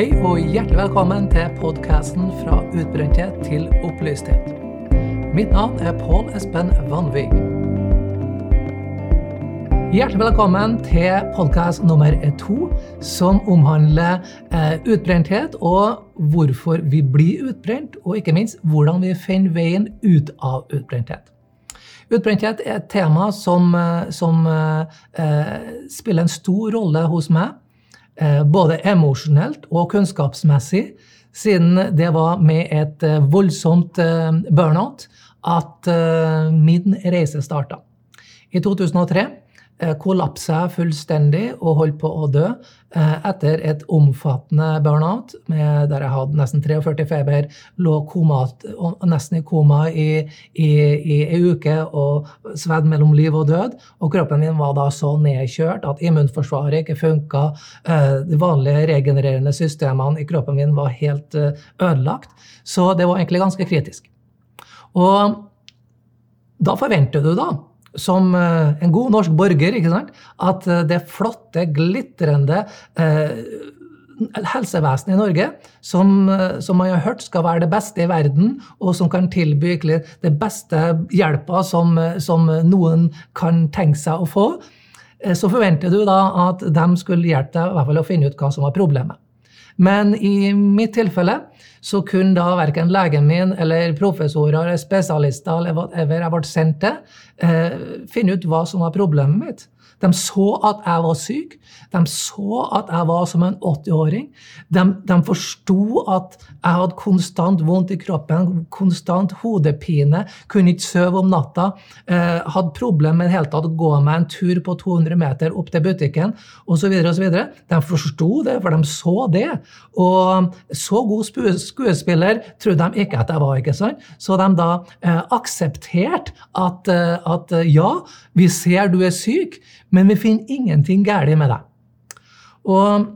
Hei og hjertelig velkommen til podkasten Fra utbrenthet til opplysthet. Mitt navn er Pål Espen Vanvig. Hjertelig velkommen til podkast nummer to, som omhandler eh, utbrenthet og hvorfor vi blir utbrent, og ikke minst hvordan vi finner veien ut av utbrenthet. Utbrenthet er et tema som, eh, som eh, spiller en stor rolle hos meg Eh, både emosjonelt og kunnskapsmessig, siden det var med et eh, voldsomt eh, burnout at min reise starta. I 2003 Eh, kollapsa fullstendig og holdt på å dø eh, etter et omfattende burnout der jeg hadde nesten 43 feber, lå komat, nesten i koma i, i, i ei uke og svedd mellom liv og død. Og kroppen min var da så nedkjørt at immunforsvaret ikke funka. Eh, de vanlige regenererende systemene i kroppen min var helt ødelagt. Så det var egentlig ganske kritisk. Og da forventer du da som eh, en god norsk borger ikke sant? at eh, det flotte, glitrende eh, helsevesenet i Norge, som, eh, som, man har hørt skal være det beste i verden, og som kan tilby det beste hjelpa som, som noen kan tenke seg å få, så forventer du da at de skulle hjelpe deg i hvert fall å finne ut hva som var problemet. Men i mitt tilfelle så kunne da verken legen min eller professorer eller spesialister eller whatever jeg ble sendt til, eh, finne ut hva som var problemet mitt. De så at jeg var syk. De så at jeg var som en 80-åring. De, de forsto at jeg hadde konstant vondt i kroppen, konstant hodepine, kunne ikke sove om natta. Eh, hadde problemer med helt tatt å gå meg en tur på 200 meter opp til butikken osv. De forsto det, for de så det. Og så god skuespiller trodde de ikke at jeg var. ikke sant? Så de da eh, aksepterte at, eh, at ja, vi ser du er syk, men vi finner ingenting galt med deg. Og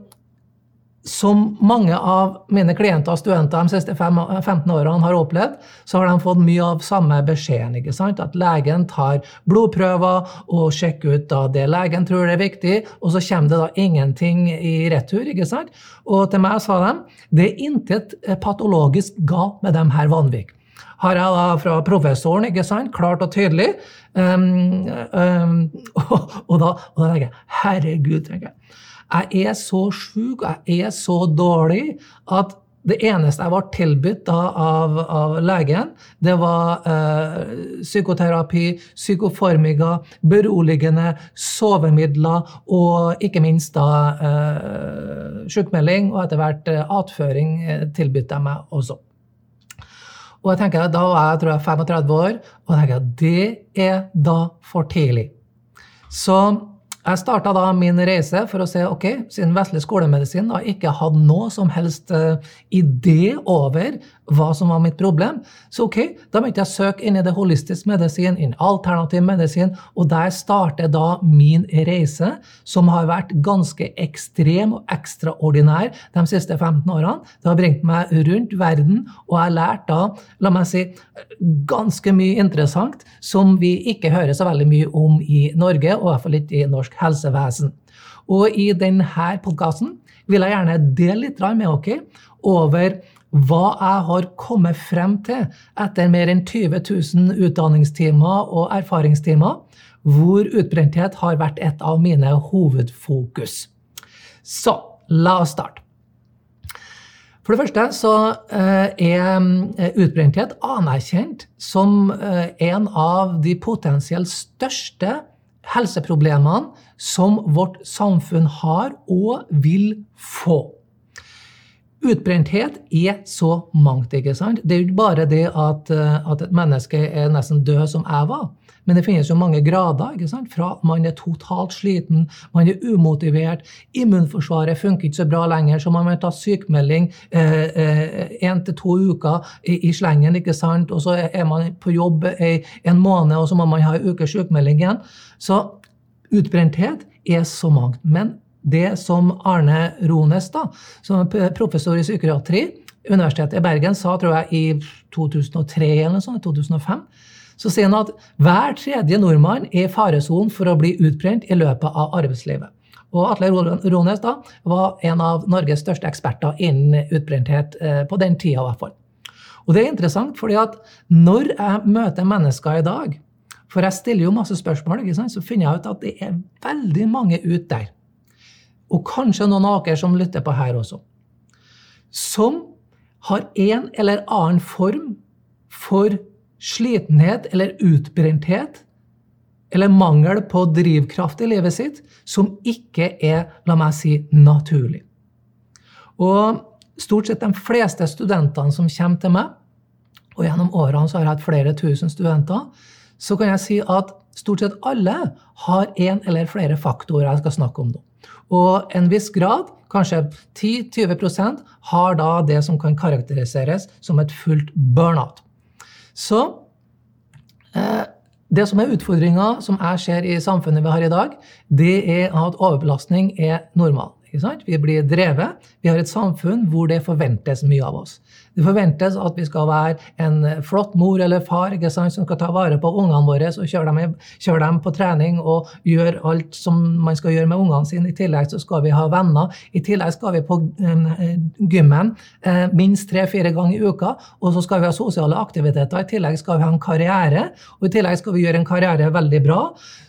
som mange av mine klienter og studenter de siste 15 årene har opplevd, så har de fått mye av samme beskjeden. ikke sant? At legen tar blodprøver og sjekker ut da det legen tror er viktig, og så kommer det da ingenting i retur. ikke sant? Og til meg sa de det er intet patologisk galt med dem her Vanvik har jeg da fra professoren, ikke sant, klart og tydelig. Um, um, og, og, da, og, da, tenker jeg herregud, tenker jeg. Jeg er så sjuk, jeg er så dårlig at det eneste jeg ble tilbudt av, av, legen, det var eh, psykoterapi, psykoformiga, beroligende, sovemidler og ikke minst da eh, sjukmelding og etter hvert eh, atføring eh, tilbød jeg meg også. Og jeg tenker, Da var jeg tror jeg 35 år, og jeg tenker, det er da for tidlig. Så jeg starta da min reise for å se ok, siden vestlig skolemedisin da ikke hadde noe som helst uh, idé over hva som var mitt problem, så ok, da begynte jeg å søke inn i det holistisk medisin, inn alternativ medisin, og der starter da min reise, som har vært ganske ekstrem og ekstraordinær de siste 15 årene. Det har bringt meg rundt verden, og jeg har lært da, la meg si, ganske mye interessant som vi ikke hører så veldig mye om i Norge, og i hvert fall ikke i norsk helsevesen. Og i denne podkasten vil jeg gjerne dele litt med dere over hva jeg har kommet frem til etter mer enn 20 000 utdanningstimer og erfaringstimer, hvor utbrenthet har vært et av mine hovedfokus. Så la oss starte. For det første så eh, er utbrenthet anerkjent som eh, en av de potensielt største helseproblemene som vårt samfunn har og vil få. Utbrenthet er så mangt. ikke sant? Det er jo ikke bare det at, eh, at et menneske er nesten død, som jeg var. Men det finnes jo mange grader. ikke sant? Fra man er totalt sliten, man er umotivert, immunforsvaret funker ikke så bra lenger, så man må ta sykemelding én eh, eh, til to uker i, i, slengen. ikke sant? Og så er man på jobb i en måned, og så må man ha en ukes sykemelding igjen. Så utbrenthet er så mangt. Men det som Arne Rones, da, som er professor i psykiatri, Universitetet i Bergen, sa tror jeg i 2003 eller noe sånt, 2005, så sier han at hver tredje nordmann er i faresonen for å bli utbrent i løpet av arbeidslivet. Og Atle Rones da, var en av Norges største eksperter innen utbrenthet på den tida. I. Og det er interessant, fordi at når jeg møter mennesker i dag, for jeg stiller jo masse spørsmål, så finner jeg ut at det er veldig mange ute der, og kanskje noen av dere som lytter på her også, som har en eller annen form for slitenhet eller utbrenthet eller mangel på drivkraft i livet sitt som ikke er, la meg si, naturlig. Og stort sett de fleste studentene som kommer til meg, og gjennom årene så har jeg hatt flere tusen studenter, så kan jeg si at stort sett alle har en eller flere faktorer jeg skal snakke om nå. Og en viss grad, kanskje 10-20% har da det som kan karakteriseres som et fullt burnout. Så eh, det som er utfordringa som jeg ser i samfunnet vi har i dag, det er at overbelastning er normal. Vi blir drevet. Vi har et samfunn hvor det forventes mye av oss. Det forventes at vi skal være en flott mor eller far som skal ta vare på ungene våre og kjøre dem, kjøre dem, på trening og gjøre alt som man skal gjøre med ungene sine. I tillegg så skal vi ha venner. I tillegg skal vi på eh, gymmen eh, minst tre-fire ganger i uka. Og så skal vi ha sosiale aktiviteter. I tillegg skal vi ha en karriere. Og i tillegg skal vi gjøre en karriere veldig bra.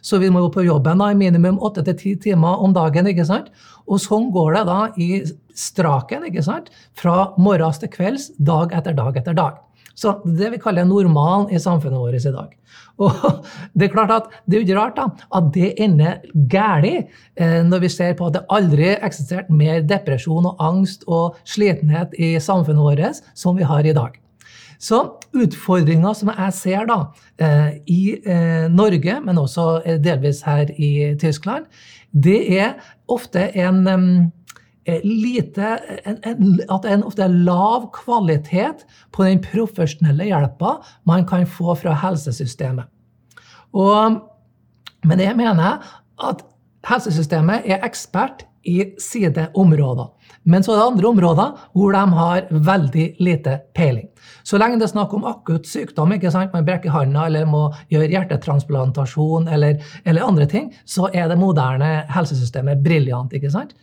Så vi må jo på jobben da, i minimum åtte til ti timer om dagen. ikke sant? Og sånn går det da i straken, ikke sant? Fra morgens til kvelds, dag etter dag etter dag. Så det vi kaller normalen i samfunnet vårt i dag. Og det er klart at det er ikke rart da, at det ender galt eh, når vi ser på at det aldri har eksistert mer depresjon og angst og slitenhet i samfunnet vårt som vi har i dag. Så utfordringa som jeg ser da, eh, i eh, Norge, men også delvis her i Tyskland, det er ofte en lite, en, en, at det er lav kvalitet på den profesjonelle hjelpa man kan få fra helsesystemet. Og med det mener jeg at helsesystemet er ekspert i sine områder. Men så er det andre områder hvor de har veldig lite peiling. Så lenge det er snakk om akutt sykdom, ikke sant? man brekker handa eller må gjøre hjertetransplantasjon eller, eller andre ting, så er det moderne helsesystemet briljant. ikke sant?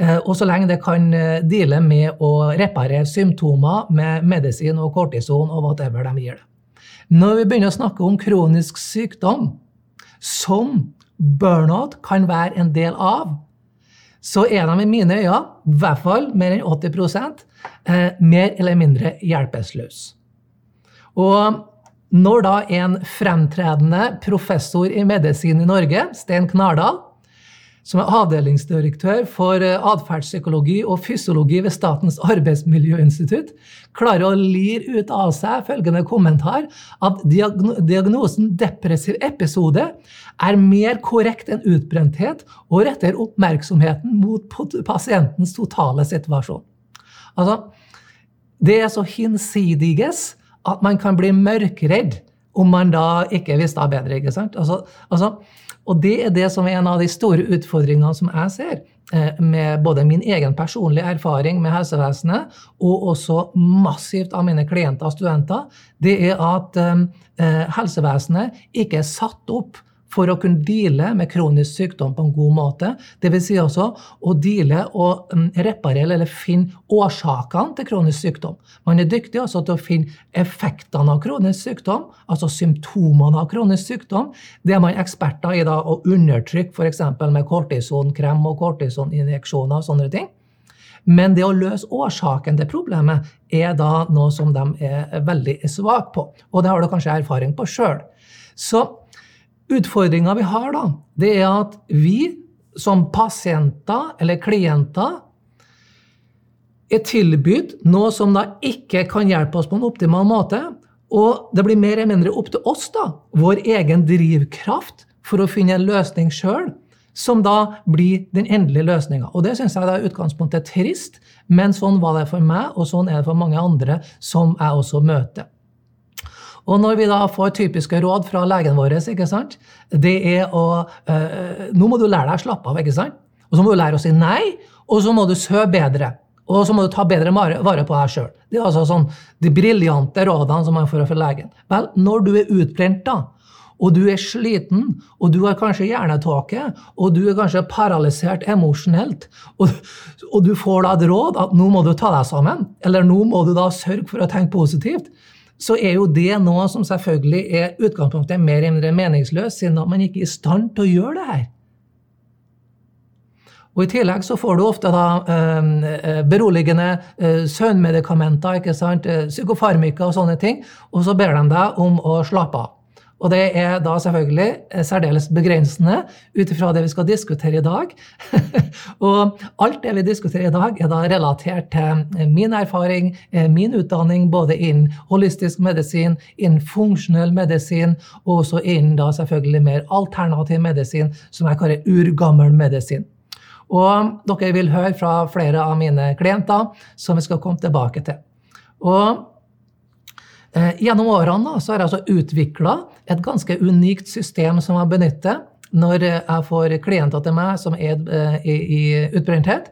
Eh, og så lenge det kan eh, deale med å reparere symptomer med medisin og kortison og whatever de gir det. Når vi begynner å snakke om kronisk sykdom, som burnout kan være en del av, så er de i mine øyne, i hvert fall mer enn 80 eh, mer eller mindre hjelpeløse. Og når da en fremtredende professor i medisin i Norge, Stein Knardal, som er avdelingsdirektør for eh, atferdspsykologi og fysiologi ved Statens arbeidsmiljøinstitutt, klarer å lire ut av seg følgende kommentar at diagnosen depressiv episode er mer korrekt enn utbrenthet og retter oppmerksomheten mot pasientens totale situasjon. Altså, det er så hinsidiges at man kan bli mørkredd om man da ikke visste bedre. ikke sant? Altså, altså og det er det som er en av de store utfordringene som jeg ser eh, med både min egen personlige erfaring med helsevesenet og også massivt av mine klienter og studenter, det er at eh, eh, helsevesenet ikke er satt opp for å kunne deale med kronisk sykdom på en god måte. Dvs. Si også å deale og mm, reparere eller finne årsakene til kronisk sykdom. Man er dyktig også til å finne effektene av kronisk sykdom, altså symptomene av kronisk sykdom. Det er man eksperter i da å undertrykke f.eks. med kortisonkrem og kortisoninjeksjoner og sånne ting. Men det å løse årsaken til problemet er da noe som de er veldig svake på. Og det har du kanskje erfaring på sjøl. Så Utfordringa vi har, da, det er at vi som pasienter eller klienter er tilbudt noe som da ikke kan hjelpe oss på en optimal måte. Og det blir mer eller mindre opp til oss, da, vår egen drivkraft, for å finne en løsning sjøl, som da blir den endelige løsninga. Og det syns jeg da i utgangspunktet er trist, men sånn var det for meg, og sånn er det for mange andre som jeg også møter. Og når vi da får typiske råd fra legen vår, ikke sant, det er å øh, Nå må du lære deg å slappe av, ikke sant? Og så må du lære å si nei, og så må du sove bedre. Og så må du ta bedre vare på deg sjøl. Det er altså sånn, de briljante rådene som man får fra legen. Vel, når du er utbrent, da, og du er sliten, og du har kanskje hjernetåke, og du er kanskje paralysert emosjonelt, og, og, du får da et råd at nå må du ta deg sammen, eller nå må du da sørge for å tenke positivt, så er jo det noe som selvfølgelig er utgangspunktet mer eller mindre meningsløst, siden man ikke er i stand til å gjøre det her. Og I tillegg så får du ofte da eh, beroligende eh, søvnmedikamenter, ikke sant? psykofarmika og sånne ting, og så ber de deg om å slappe av. Og det er da selvfølgelig eh, særdeles begrensende ut ifra det vi skal diskutere i dag. og alt det vi diskuterer i dag, er da relatert til eh, min erfaring, eh, min utdanning både innen holistisk medisin, innen funksjonell medisin, og også innen da selvfølgelig mer alternativ medisin, som jeg kaller urgammel medisin. Og dere vil høre fra flere av mine klienter, som vi skal komme tilbake til. Og gjennom årene da, så har jeg altså utvikla et ganske unikt system som jeg benytter når jeg får klienter til meg som er eh, i, i utbrenthet,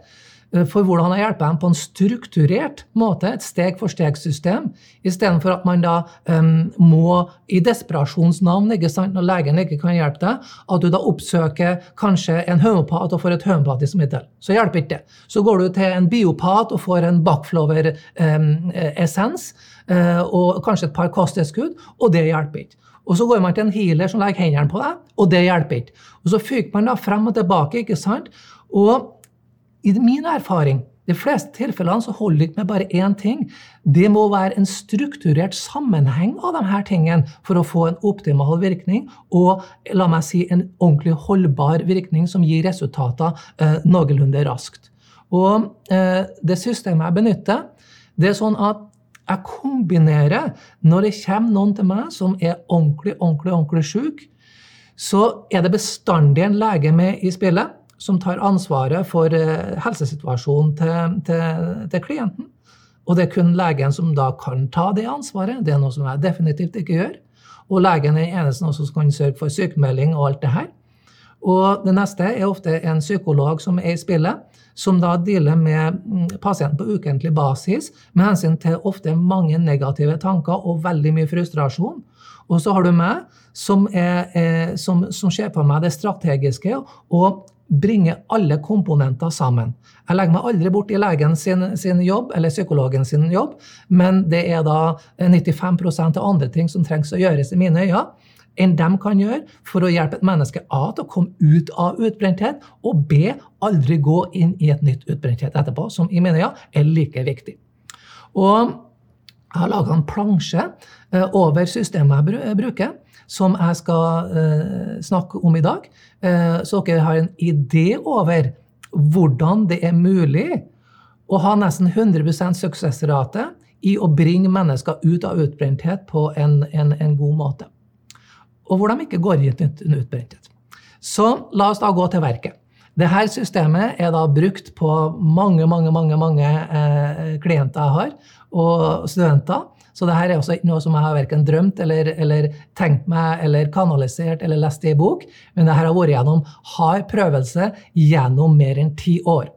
eh, for hvordan jeg hjelper dem på en strukturert måte, et steg-for-steg-system, istedenfor at man da um, må i desperasjonsnavn, ikke når legen ikke kan hjelpe deg, at du da oppsøker kanskje en homopat og får et homopatisk middel. Så hjelper ikke det. Så går du til en biopat og får en backflower-essens. Um, Eh, og kanskje et par kasteskudd, og det hjelper ikke. Og så går man til en healer som legger hendene på deg, og det hjelper ikke. Og så fyker man da frem og tilbake, ikke sant? Og i min erfaring de fleste tilfellene så holder det ikke med bare én ting. Det må være en strukturert sammenheng av de her tingene for å få en optimal virkning og la meg si, en ordentlig holdbar virkning som gir resultater eh, noenlunde raskt. Og eh, Det systemet jeg benytter, det er sånn at jeg kombinerer Når det kommer noen til meg som er ordentlig, ordentlig, ordentlig syk, så er det bestandig en lege med i spillet som tar ansvaret for eh, helsesituasjonen til, til, til klienten. Og det er kun legen som da kan ta det ansvaret. Det er noe som jeg definitivt ikke gjør. Og legen er den eneste som kan sørge for sykemelding og alt det her. Og det neste er ofte en psykolog som er i spillet, som da dealer med mm, pasienten på ukentlig basis med hensyn til ofte mange negative tanker og veldig mye frustrasjon. Og så har du meg, som, er, eh, som, som ser på meg det strategiske og bringer alle komponenter sammen. Jeg legger meg aldri bort i legen sin, sin, jobb eller psykologen sin jobb, men det er da 95% av andre ting som trengs å gjøres i mine øyne enn de kan gjøre for å hjelpe et menneske A til å komme ut av utbrenthet, og B aldri gå inn i et nytt utbrenthet etterpå, som jeg mener ja, er like viktig. Og jeg har laga en plansje eh, over systemet jeg bruker, som jeg skal uh, snakke om i dag. Uh, så dere har en idé over hvordan det er mulig å ha nesten 100% suksessrate i å bringe mennesker ut av utbrenthet på en, en, en god måte og hvor de ikke går i en utbrenthet. Så la oss da gå til verket. Dette systemet er da brukt på mange mange, mange, mange eh, klienter jeg har, og studenter. Så dette er også ikke noe som jeg har verken drømt eller, eller, tenkt meg eller kanalisert eller lest i bok, men dette har vært gjennom hard prøvelse gjennom mer enn ti år.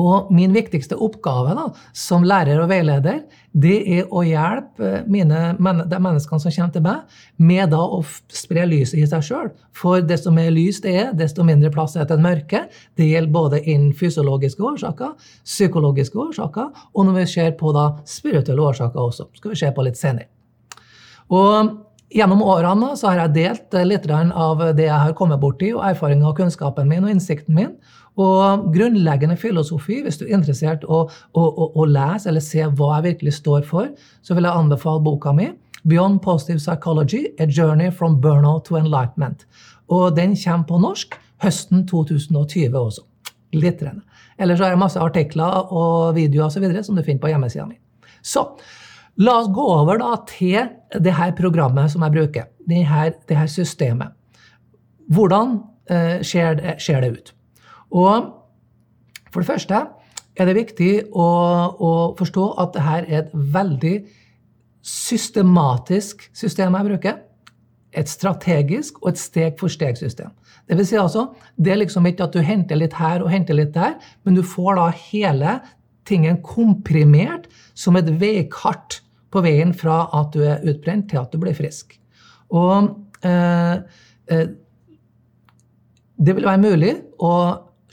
Og min viktigste oppgave da, som lærer og veileder, det er å hjelpe mine, de menneskene som kommer til meg, med da å spre lyset i seg sjøl. For desto mer lys det er, desto mindre plass er til mørke. Det gjelder både innen fysiologiske årsaker, psykologiske årsaker, og når vi ser på da spirituelle årsaker også. skal vi se på litt senere. Og Gjennom årene så har jeg delt litt av det jeg har kommet borti, og erfaringen og kunnskapen min og innsikten min. Og grunnleggende filosofi, hvis du er interessert å, å, å, å, lese eller se hva jeg virkelig står for, så vil jeg anbefale boka mi Beyond Positive Psychology A Journey from Burnout to Enlightenment. Og den kommer på norsk høsten 2020 også. Glitrende. Ellers har jeg masse artikler og videoer og så videre, som du finner på hjemmesida mi. Så la oss gå over da til det her programmet som jeg bruker. Det her, det her systemet. Hvordan eh, ser, det, ser det ut? Og for det første er det viktig å, å forstå at dette er et veldig systematisk system jeg bruker. Et strategisk og et steg-for-steg-system. Det vil si altså, det er liksom ikke at du henter litt her og henter litt der, men du får da hele tingen komprimert som et veikart på veien fra at du er utbrent, til at du blir frisk. Og eh, eh, det vil være mulig å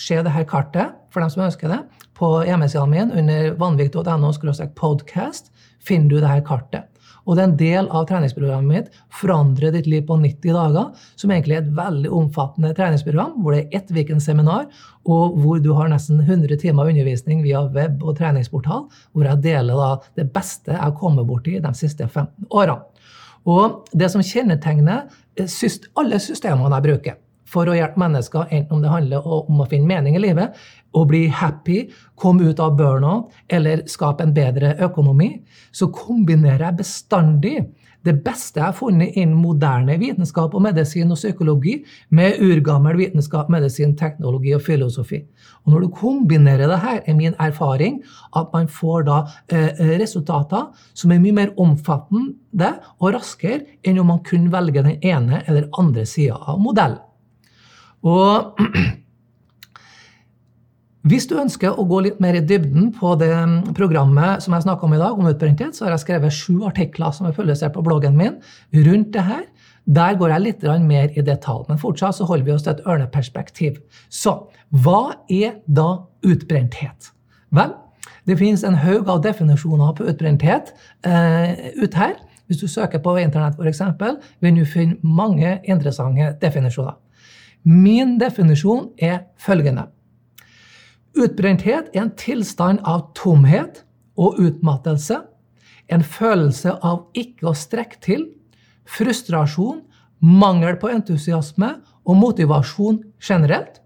se dette kartet for dem som ønsker det. På hjemmesida mi under vanvik.no podcast finner du dette kartet. Og det er en del av treningsprogrammet mitt Forandre ditt liv på 90 dager, som egentlig er et veldig omfattende treningsprogram, hvor det er ett weekendseminar, og hvor du har nesten 100 timer undervisning via web og treningsportal, hvor jeg deler det beste jeg har kommet borti de siste 15 årene. Og det som kjennetegner alle systemene jeg bruker, for å hjelpe mennesker, enten om det handler om å finne mening i livet, å bli happy, komme ut av burnout eller skape en bedre økonomi, så kombinerer jeg bestandig det beste jeg har funnet innen moderne vitenskap og medisin og psykologi, med urgammel vitenskap, medisin, teknologi og filosofi. Og når du kombinerer det her, er min erfaring at man får da eh, resultater som er mye mer omfattende og raskere enn om man kun velger den ene eller andre sida av modellen. Og hvis du ønsker å gå litt mer i dybden på det programmet som jeg snakker om i dag, om utbrenthet, så har jeg skrevet sju artikler som er publisert på bloggen min rundt det her. Der går jeg litt mer i detalj, men fortsatt så holder vi oss til et ørneperspektiv. Så hva er da utbrenthet? Vel, det finnes en haug av definisjoner på utbrenthet eh, ut her. Hvis du søker på internett, f.eks., vil du finne mange interessante definisjoner. Min definisjon er følgende. Utbrenthet er en tilstand av tomhet og utmattelse, en følelse av ikke å strekke til, frustrasjon, mangel på entusiasme og motivasjon generelt,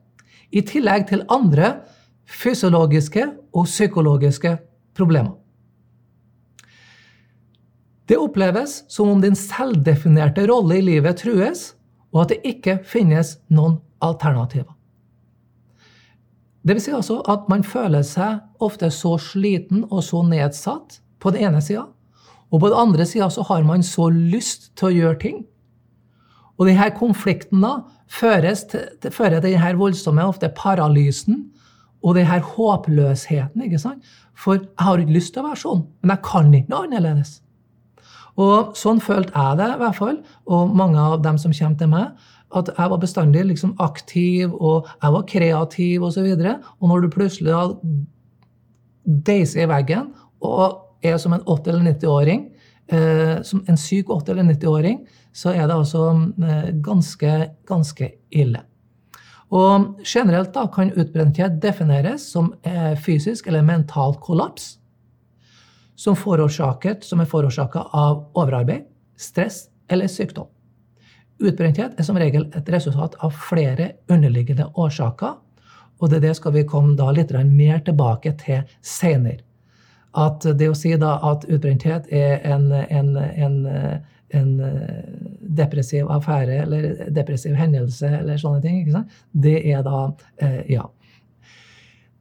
i tillegg til andre fysiologiske og psykologiske problemer. Det oppleves som om din selvdefinerte rolle i livet trues, og at det ikke finnes noen alternativer. Det vil si altså at man føler seg ofte så sliten og så nedsatt på den ene sida, og på den andre sida så har man så lyst til å gjøre ting. Og denne konflikten da føres til, til, fører til denne voldsomme ofte paralysen og denne håpløsheten. ikke sant? For jeg har ikke lyst til å være sånn, men jeg kan ikke noe annerledes. Og sånn følte jeg det, i hvert fall, og mange av dem som kommer til meg. At jeg var bestandig liksom aktiv, og jeg var kreativ osv. Og, så og når du plutselig har deiser i veggen og er som en 80- eller 90-åring, eh, som en syk 80- eller 90-åring, så er det altså eh, ganske, ganske ille. Og generelt da kan utbrenthet defineres som eh, fysisk eller mental kollaps som, som er forårsaka av overarbeid, stress eller sykdom. Utbrenthet er som regel et resultat av flere underliggende årsaker, og det, det skal vi komme litt mer tilbake til senere. At det å si at utbrenthet er en, en, en, en, depressiv affære eller depressiv hendelse eller sånne ting, det er da eh, ja.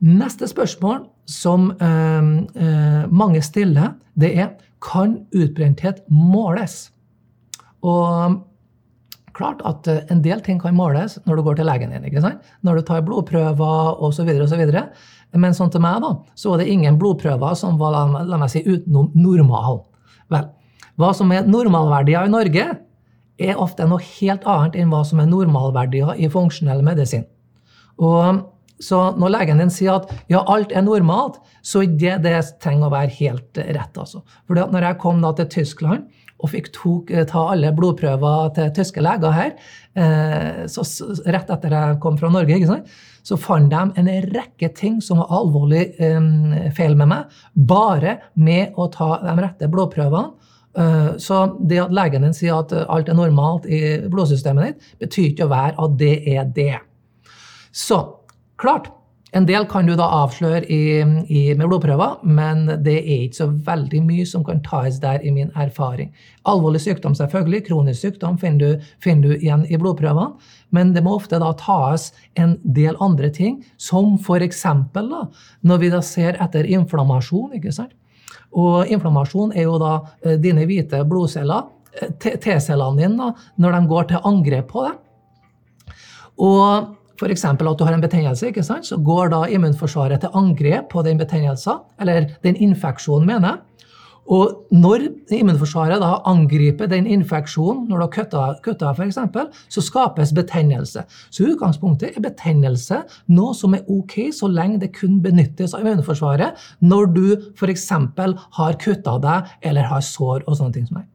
Neste spørsmål som eh, eh, mange stiller, det er kan utbrenthet måles? Og klart at eh, en del ting kan måles når du går til legen din. ikke sant? Når du tar blodprøver osv. osv. Men sånn til meg da, så var det ingen blodprøver som var la meg si, utenom normal. Vel, hva som er normalverdier i Norge, er ofte noe helt annet enn hva som er normalverdier i funksjonell medisin. Og så når legen din sier at ja, alt er normalt, så det, det trenger å være helt rett. altså. For når jeg kom da til Tyskland og fikk tok, eh, ta alle blodprøver til tyske leger her, eh, så, rett etter jeg kom fra Norge, sant, så fant de en rekke ting som var alvorlig eh, feil med meg, bare med å ta de rette blodprøvene. Eh, så det at legen din sier at alt er normalt i blodsystemet ditt, betyr ikke å være at det er det. Så Klart, en del kan du da avsløre i, i, med blodprøver, men det er ikke så veldig mye som kan tas der, i min erfaring. Alvorlig sykdom, selvfølgelig. Kronisk sykdom finner du, finner du igjen i blodprøvene. Men det må ofte da tas en del andre ting, som f.eks. når vi da ser etter inflammasjon. ikke sant? Og inflammasjon er jo da eh, dine hvite blodceller, eh, T-cellene dine, da, når de går til angrep på deg. Og F.eks. at du har en betennelse, ikke sant? så går da immunforsvaret til angrep på den betennelsen, eller den infeksjonen, mener jeg. Og når immunforsvaret da angriper den infeksjonen, når du har kutta, kutta f.eks., så skapes betennelse. Så utgangspunktet er betennelse noe som er ok så lenge det kun benyttes av immunforsvaret når du f.eks. har kutta deg eller har sår og sånne ting som det.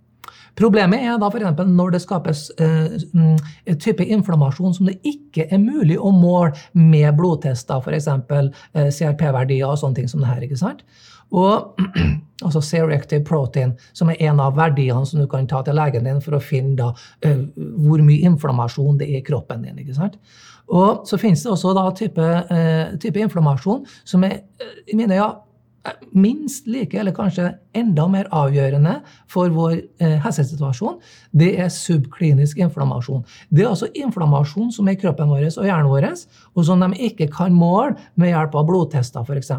Problemet er da f.eks. når det skapes eh, mm, type inflammasjon som det ikke er mulig å måle med blodtester, f.eks. Eh, CRP-verdier og sånne ting som det her. ikke sant? Og altså C-reactive protein, som er en av verdiene som du kan ta til legen din for å finne da, eh, hvor mye inflammasjon det er i kroppen din. ikke sant? Og så finnes det også da type, uh, type inflammasjon som er, uh, i mine øyne, minst like, eller kanskje enda mer avgjørende for vår eh, helsesituasjon, det er subklinisk inflammasjon. Det er altså inflammasjon som er i kroppen vår og hjernen vår, og som de ikke kan måle med hjelp av blodtester f.eks.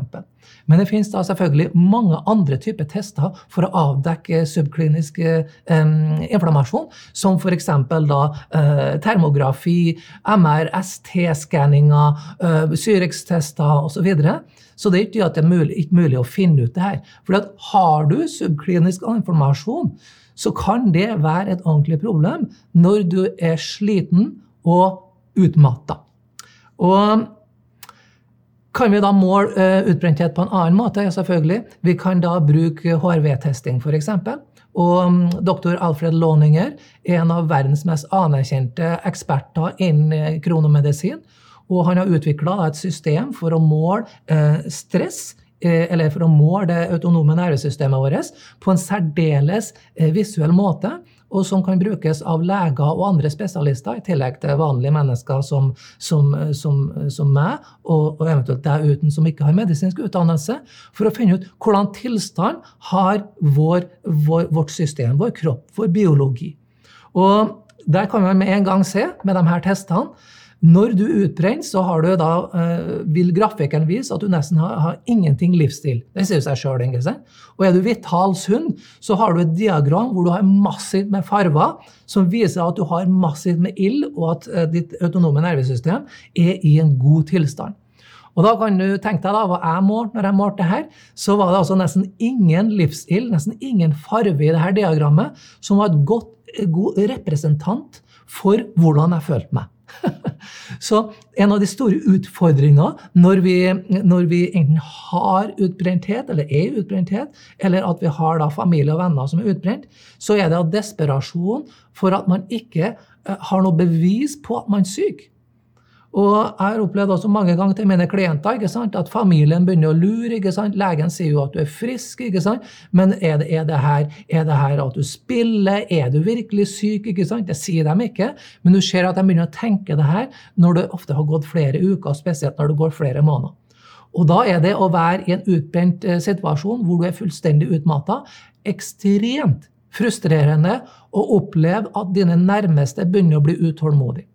Men det finnes da selvfølgelig mange andre typer tester for å avdekke subklinisk eh, inflammasjon, som f.eks. da eh, termografi, MR, ST-skanninger, eh, Syrex-tester osv. Så, det er ikke at det er mulig, ikke mulig å finne ut det her. For har du subklinisk informasjon, så kan det være et ordentlig problem når du er sliten og utmatta. Og kan vi da måle uh, utbrenthet på en annen måte? Ja, selvfølgelig. Vi kan da bruke HRV-testing, f.eks. Og um, doktor Alfred Låninger er en av verdens mest anerkjente eksperter innen eh, kronomedisin. Og han har utvikla et system for å måle uh, stress eller for å måle det autonome nervesystemet vårt på en særdeles visuell måte og som kan brukes av leger og andre spesialister, i tillegg til vanlige mennesker som, som, som, som meg, og, og, eventuelt deg uten som ikke har medisinsk utdannelse, for å finne ut hvordan tilstand har vår, vår, vårt system, vår kropp, vår biologi. Og der kan man med en gang se med de her testene når du er utbrent, så da, eh, vil grafikken vise at du nesten har, har ingenting livsstil. Det sier seg sjøl. Og er du vital sunn, så har du et diagram hvor du har massivt med farver som viser at du har massivt med ild, og at eh, ditt autonome nervesystem er i en god tilstand. Og da kan du tenke deg da, hva jeg målte når jeg målte her, så var det altså nesten ingen livsild, nesten ingen farve i det her diagrammet, som var et godt, god representant for hvordan jeg følte meg. Så en av de store utfordringene når vi, når vi enten har utbrenthet, eller er utbrenthet, eller at vi har familie og venner som er utbrent, så er det av desperasjon for at man ikke eh, har noe bevis på at man er syk. Og jeg har opplevd også mange ganger til mine klienter ikke sant, at familien begynner å lure. ikke sant, Legen sier jo at du er frisk, ikke sant, men er det, er det, her, er det her at du spiller? Er du virkelig syk? ikke sant, Det sier de ikke, men du ser at de begynner å tenke det her når det ofte har gått flere uker, spesielt når det går flere måneder. Og da er det å være i en utbrent eh, situasjon hvor du er fullstendig utmatta, ekstremt frustrerende å oppleve at dine nærmeste begynner å bli utålmodige.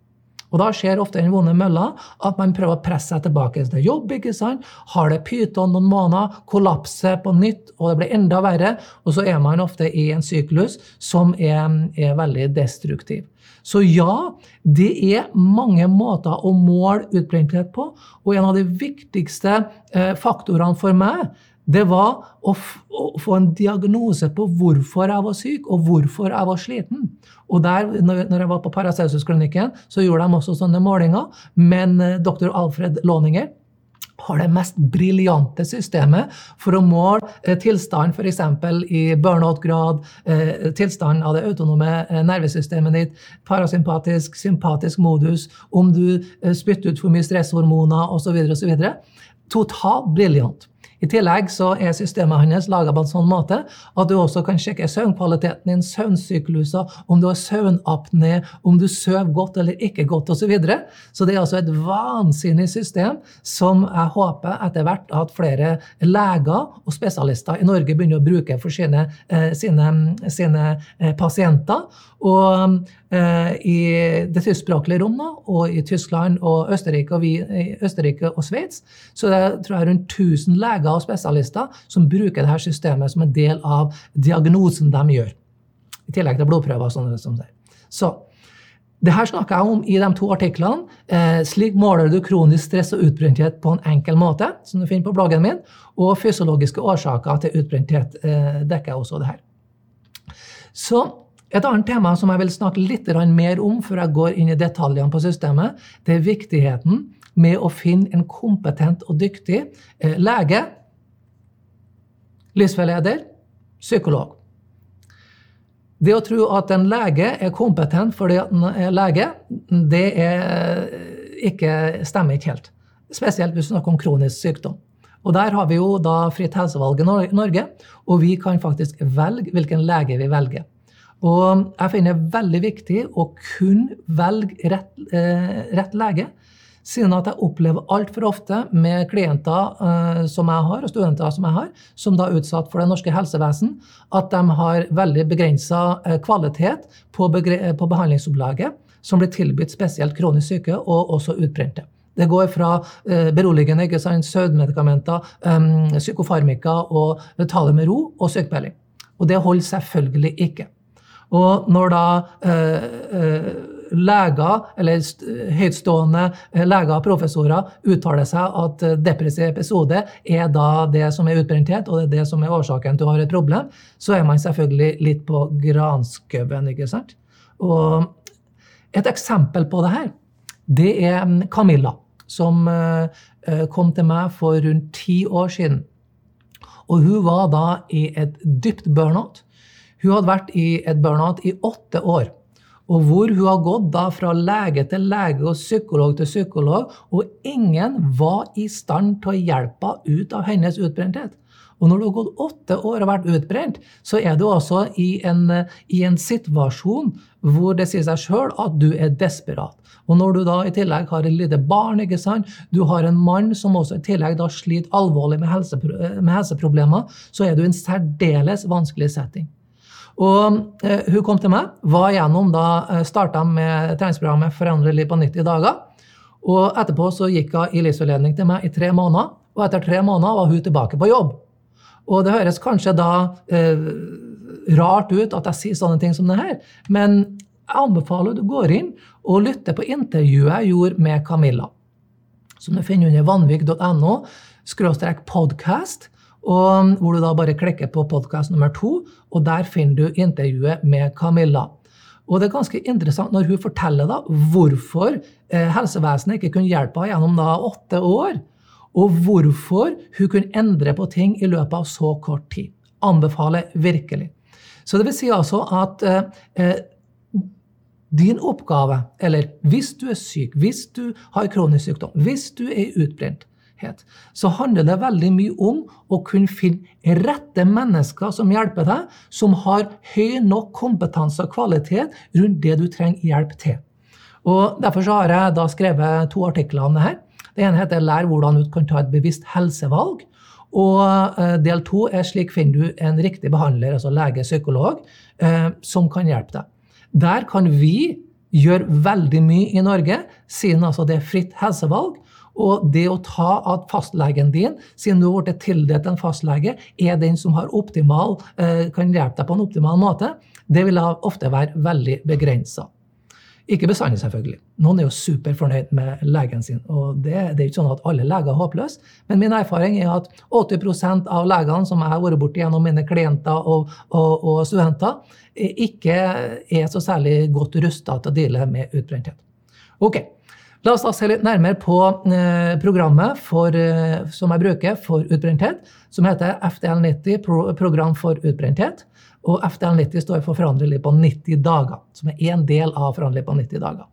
Og da skjer ofte den vonde mølla at man prøver å presse seg tilbake til jobb. ikke sant? Har det pyton noen måneder, kollapser på nytt, og det blir enda verre. Og så er man ofte i en syklus som er, er veldig destruktiv. Så ja, det er mange måter å måle utbrenthet på. Og en av de viktigste eh, faktorene for meg det var å, å, få en diagnose på hvorfor jeg var syk, og hvorfor jeg var sliten. Og der, når, jeg var på Paracelsus-klinikken, så gjorde de også sånne målinger. Men eh, doktor Alfred Låninger har det mest briljante systemet for å måle eh, tilstanden f.eks. i burnout-grad, eh, tilstand av det autonome eh, nervesystemet ditt, parasympatisk, sympatisk modus, om du eh, spytter ut for mye stresshormoner osv. osv. Totalt briljant. I tillegg så er systemet hans laga på en sånn måte at du også kan sjekke søvnkvaliteten din, søvnsykluser, om du har søvnapné, om du sover godt eller ikke godt osv. Så, videre. så det er altså et vansinnig system som jeg håper etter hvert at flere leger og spesialister i Norge begynner å bruke for sine, eh, sine, sine eh, pasienter. Og i det tyskspråklige rommet og i Tyskland og Østerrike og, vi, Østerrike og Sveits så det er tror jeg rundt 1000 leger og spesialister som bruker dette systemet som en del av diagnosen de gjør. I tillegg til blodprøver. sånn som det. Så Det her snakker jeg om i de to artiklene. Eh, slik måler du kronisk stress og utbrenthet på en enkel måte, som du finner på bloggen min. Og fysiologiske årsaker til utbrenthet eh, dekker jeg også det her. Så et annet tema som jeg vil snakke litt mer om før jeg går inn i detaljene på systemet, det er viktigheten med å finne en kompetent og dyktig eh, lege, livsveileder, psykolog. Det å tro at en lege er kompetent fordi han er lege, det er ikke, stemmer ikke helt. Spesielt hvis du snakker om kronisk sykdom. Og Der har vi jo da fritt helsevalg i Norge, og vi kan faktisk velge hvilken lege vi velger. Og jeg finner det veldig viktig å kun velge rett, eh, rett lege. Siden at jeg opplever altfor ofte med klienter eh, som jeg har, og studenter som jeg har, som da er utsatt for det norske helsevesen, at de har veldig begrensa eh, kvalitet på, på behandlingsopplegget som blir tilbudt spesielt kronisk syke og også utbrente. Det går fra uh, beroligende, ikke sant, søvnmedikamenter, um, psykofarmika og ta med ro og sykemelding. Og det holder selvfølgelig ikke. Og når da eh, eh, leger, eller høytstående eh, leger og professorer uttaler seg at depressiv episode er da det som er utbrenthet, og det er det som er årsaken til å ha et problem, så er man selvfølgelig litt på granskauen, ikke sant? Og et eksempel på det her, det er mm, Camilla, som kom til meg for rundt ti år siden. Og hun var da i et dypt burnout. Hun hadde vært i et burnout i åtte år. Og hvor hun har gått da fra lege til lege og psykolog til psykolog, og ingen var i stand til å hjelpe henne ut av hennes utbrenthet. Og når du har gått åtte år og vært utbrent, så er du også i en, i en situasjon hvor det sier seg sjøl at du er desperat. Og når du da i tillegg har et lite barn, ikke sant? du har en mann som også i tillegg da sliter alvorlig med, helsepro med helseproblemer, så er du i en særdeles vanskelig setting. Og eh, hun kom til meg, var gjennom da eh, starta med treningsprogrammet Forandre liv på 90 dager. Og etterpå så gikk hun i livsforledning til meg i tre måneder. Og etter tre måneder var hun tilbake på jobb. Og det høres kanskje da eh, rart ut at jeg sier sånne ting som det her, men jeg anbefaler at du går inn og lytter på intervjuet jeg gjorde med Camilla. Som du finner under vanvik.no skråstrek podcast og hvor du da bare klikker på podkast nummer to, og der finner du intervjuet med Camilla. Og det er ganske interessant når hun forteller da hvorfor eh, helsevesenet ikke kunne hjelpe henne gjennom da åtte år, og hvorfor hun kunne endre på ting i løpet av så kort tid. Anbefaler virkelig. Så det vil si altså at eh, eh din oppgave, eller hvis du er syk, hvis du har kronisk sykdom, hvis du er utbrent, så handler det veldig mye om å kunne finne rette mennesker som hjelper deg, som har høy nok kompetanse og kvalitet rundt det du trenger hjelp til. Og Derfor har jeg da skrevet to artikler om det her. Det ene heter 'Lær hvordan du kan ta et bevisst helsevalg'. Og eh, del to er 'Slik finner du en riktig behandler', altså lege, psykolog, eh, som kan hjelpe deg. Der kan vi gjøre veldig mye i Norge, siden altså det er fritt helsevalg. Og det å ta at fastlegen din, siden du har blitt tildelt en fastlege, er den som optimal, eh, kan hjelpe deg på en optimal måte, det vil ofte være veldig begrensa. Ikke bestandig, selvfølgelig. Noen er jo superfornøyd med legen sin. og det, det, er ikke sånn at alle leger er håpløse, men min erfaring er at 80% av legene som jeg har vært borti gjennom mine klienter og, og, og studenter, ikke er så særlig godt rusta til å deale med utbrenthet. Ok, La oss da se litt nærmere på eh, programmet for, eh, som jeg bruker for utbrenthet, som heter FDL90, Program for utbrenthet. Og FDL90 står for Forandre på 90 dager, som er én del av Forandre på 90 dager.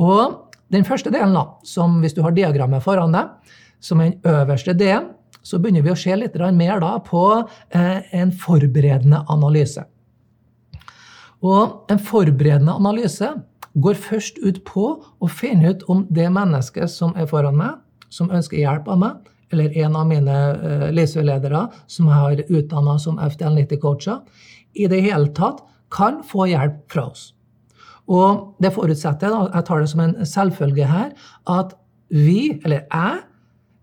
Og den første delen, da, som hvis du har diagrammet foran deg, som er den øverste delen, så begynner vi å se litt mer da på eh, en forberedende analyse. Og en forberedende analyse går først ut på å finne ut om det mennesket som er foran meg, som ønsker hjelp av meg, eller en av mine uh, leseledere som har utdanna som FDL90-coacher, i det hele tatt kan få hjelp fra oss. Og det forutsetter, jeg tar det som en selvfølge her, at vi, eller jeg,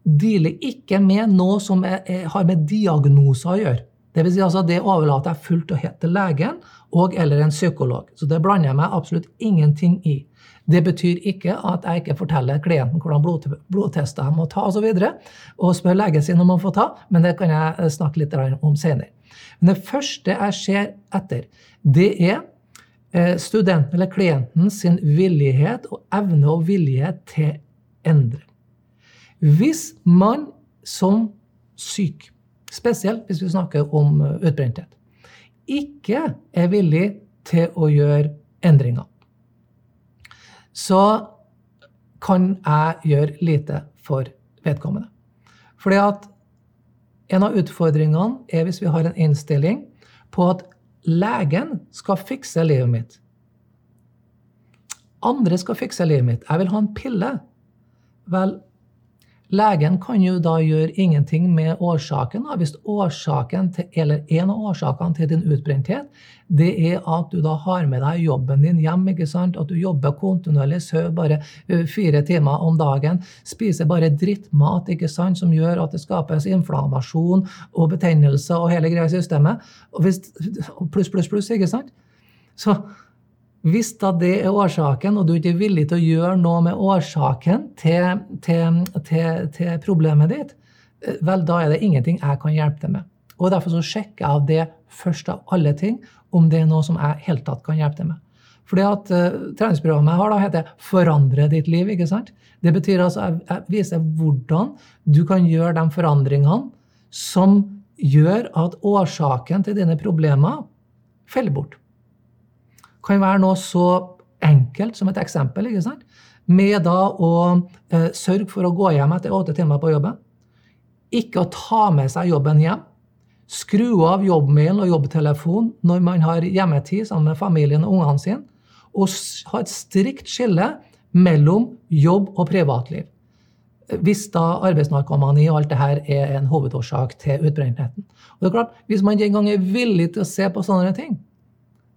dealer ikke med noe som er, er, har med diagnoser å gjøre. Det, vil si altså, det overlater jeg fullt og helt til legen og eller en psykolog. Så det blander jeg meg absolutt ingenting i. Det betyr ikke at jeg ikke forteller klienten hvordan blod, blodtester jeg må ta osv. Og, så og spør legen sin om å få ta, men det kan jeg snakke litt om senere. Men det første jeg ser etter, det er eh, studenten eller klienten sin villighet og evne og vilje til endre. Hvis man som syk, spesielt hvis vi snakker om eh, utbrenthet, ikke er villig til å gjøre endringer, så kan jeg gjøre lite for vedkommende. Fordi at en av utfordringene er hvis vi har en innstilling på at legen skal fikse livet mitt. Andre skal fikse livet mitt. Jeg vil ha en pille. Vel, Legen kan jo da gjøre ingenting med årsaken. Hvis årsaken til, eller En av årsakene til din utbrenthet det er at du da har med deg jobben din hjem. ikke sant? At du jobber kontinuerlig, sover bare fire timer om dagen, spiser bare drittmat ikke sant? som gjør at det skapes inflammasjon og betennelse og hele greia i systemet. Og pluss, pluss, pluss. ikke sant? Så hvis da det er årsaken, og du ikke er villig til å gjøre noe med årsaken til, til, til, til, problemet ditt, eh, vel, da er det ingenting jeg kan hjelpe deg med. Og Derfor så sjekker jeg av det først av alle ting, om det er noe som jeg helt tatt kan hjelpe deg med. Fordi at uh, Treningsprogrammet jeg har da heter 'Forandre ditt liv'. ikke sant? Det betyr altså jeg, jeg viser hvordan du kan gjøre de forandringene som gjør at årsaken til dine problemer faller bort kan være noe så enkelt som et eksempel. ikke sant? Med da å eh, sørge for å gå hjem etter åtte timer på jobben. Ikke å ta med seg jobben hjem. Skru av jobbmailen og jobbtelefonen når man har hjemmetid sammen med familien og ungene sine. Og ha et strikt skille mellom jobb og privatliv. Hvis da arbeidsnarkomani og alt det her er en hovedårsak til utbrentheten. Og det er klart, Hvis man ikke engang er villig til å se på sånne ting,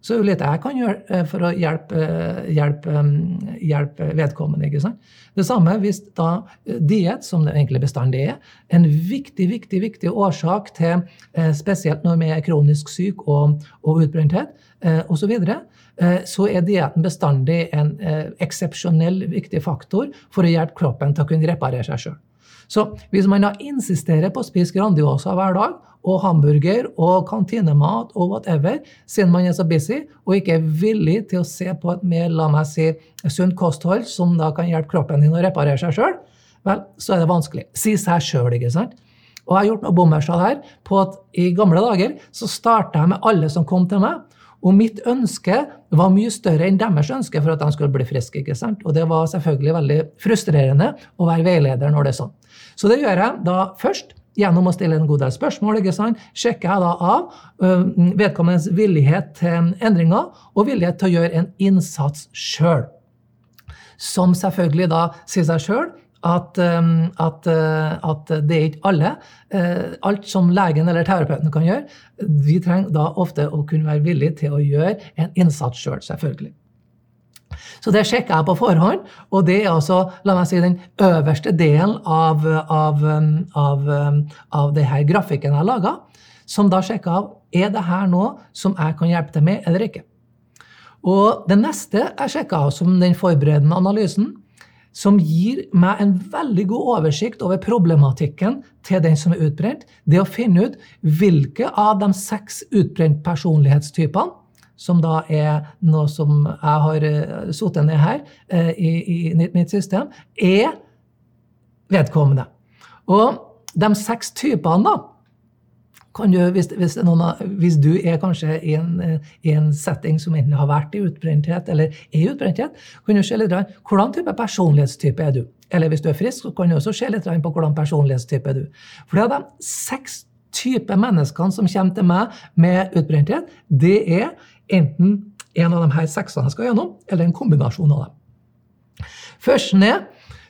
så det er jo litt jeg kan gjøre eh, for å hjelpe, eh, hjelpe, mm, hjelpe vedkommende. ikke sant? Det samme hvis da eh, diett, som det egentlig bestandig er, en viktig viktig, viktig årsak til spesielt når vi er kronisk syk og, og utbrenthet osv., så, videre, så er dietten bestandig en eksepsjonell viktig faktor for å hjelpe kroppen til å kunne reparere seg sjøl. Så hvis man da insisterer på å spise Grandiosa hver dag, og hamburger og kantinemat og whatever, siden man er så busy og ikke er villig til å se på et mer la meg si, sunt kosthold som da kan hjelpe kroppen din å reparere seg sjøl, vel, så er det vanskelig. Si seg sjøl, ikke sant? Og jeg har gjort noe bommersal her på at i gamle dager så starta jeg med alle som kom til meg. Og mitt ønske var mye større enn deres ønske for at de skulle bli friske. ikke sant? Og det var selvfølgelig veldig frustrerende å være veileder når det er sånn. Så det gjør jeg da først gjennom å stille en god del spørsmål. ikke sant? Sjekker jeg da av vedkommendes villighet til endringer og villighet til å gjøre en innsats sjøl. Som selvfølgelig da sier seg sjøl at, at, at, det er ikke alle. Alt som legen eller terapeuten kan gjøre. Vi trenger da ofte å kunne være villige til å gjøre en innsats sjøl, selv, selvfølgelig. Så det sjekker jeg på forhånd, og det er altså la meg si, den øverste delen av, av, av, av det her grafikken jeg laga, som da sjekker av er det her noe som jeg kan hjelpe til med eller ikke. Og det neste jeg sjekker av som den forberedende analysen, som gir meg en veldig god oversikt over problematikken til den som er utbrent, det å finne ut hvilke av de seks utbrent personlighetstypene som da er noe som jeg har uh, sittet ned her uh, i, i, mitt system, er vedkommende. Og de seks typene, da du, hvis, hvis, noen, hvis, du er kanskje i en, i en, setting som enten har vært i utbrenthet eller er i utbrenthet, kan du se litt hvordan type personlighetstype er du. Eller hvis du er frisk, så kan du også se litt på hvordan personlighetstype er du. For det er de seks typer menneskene som kommer til meg med utbrenthet, det er enten en av de her seksene jeg skal gjennom, eller en kombinasjon av dem. Førsten er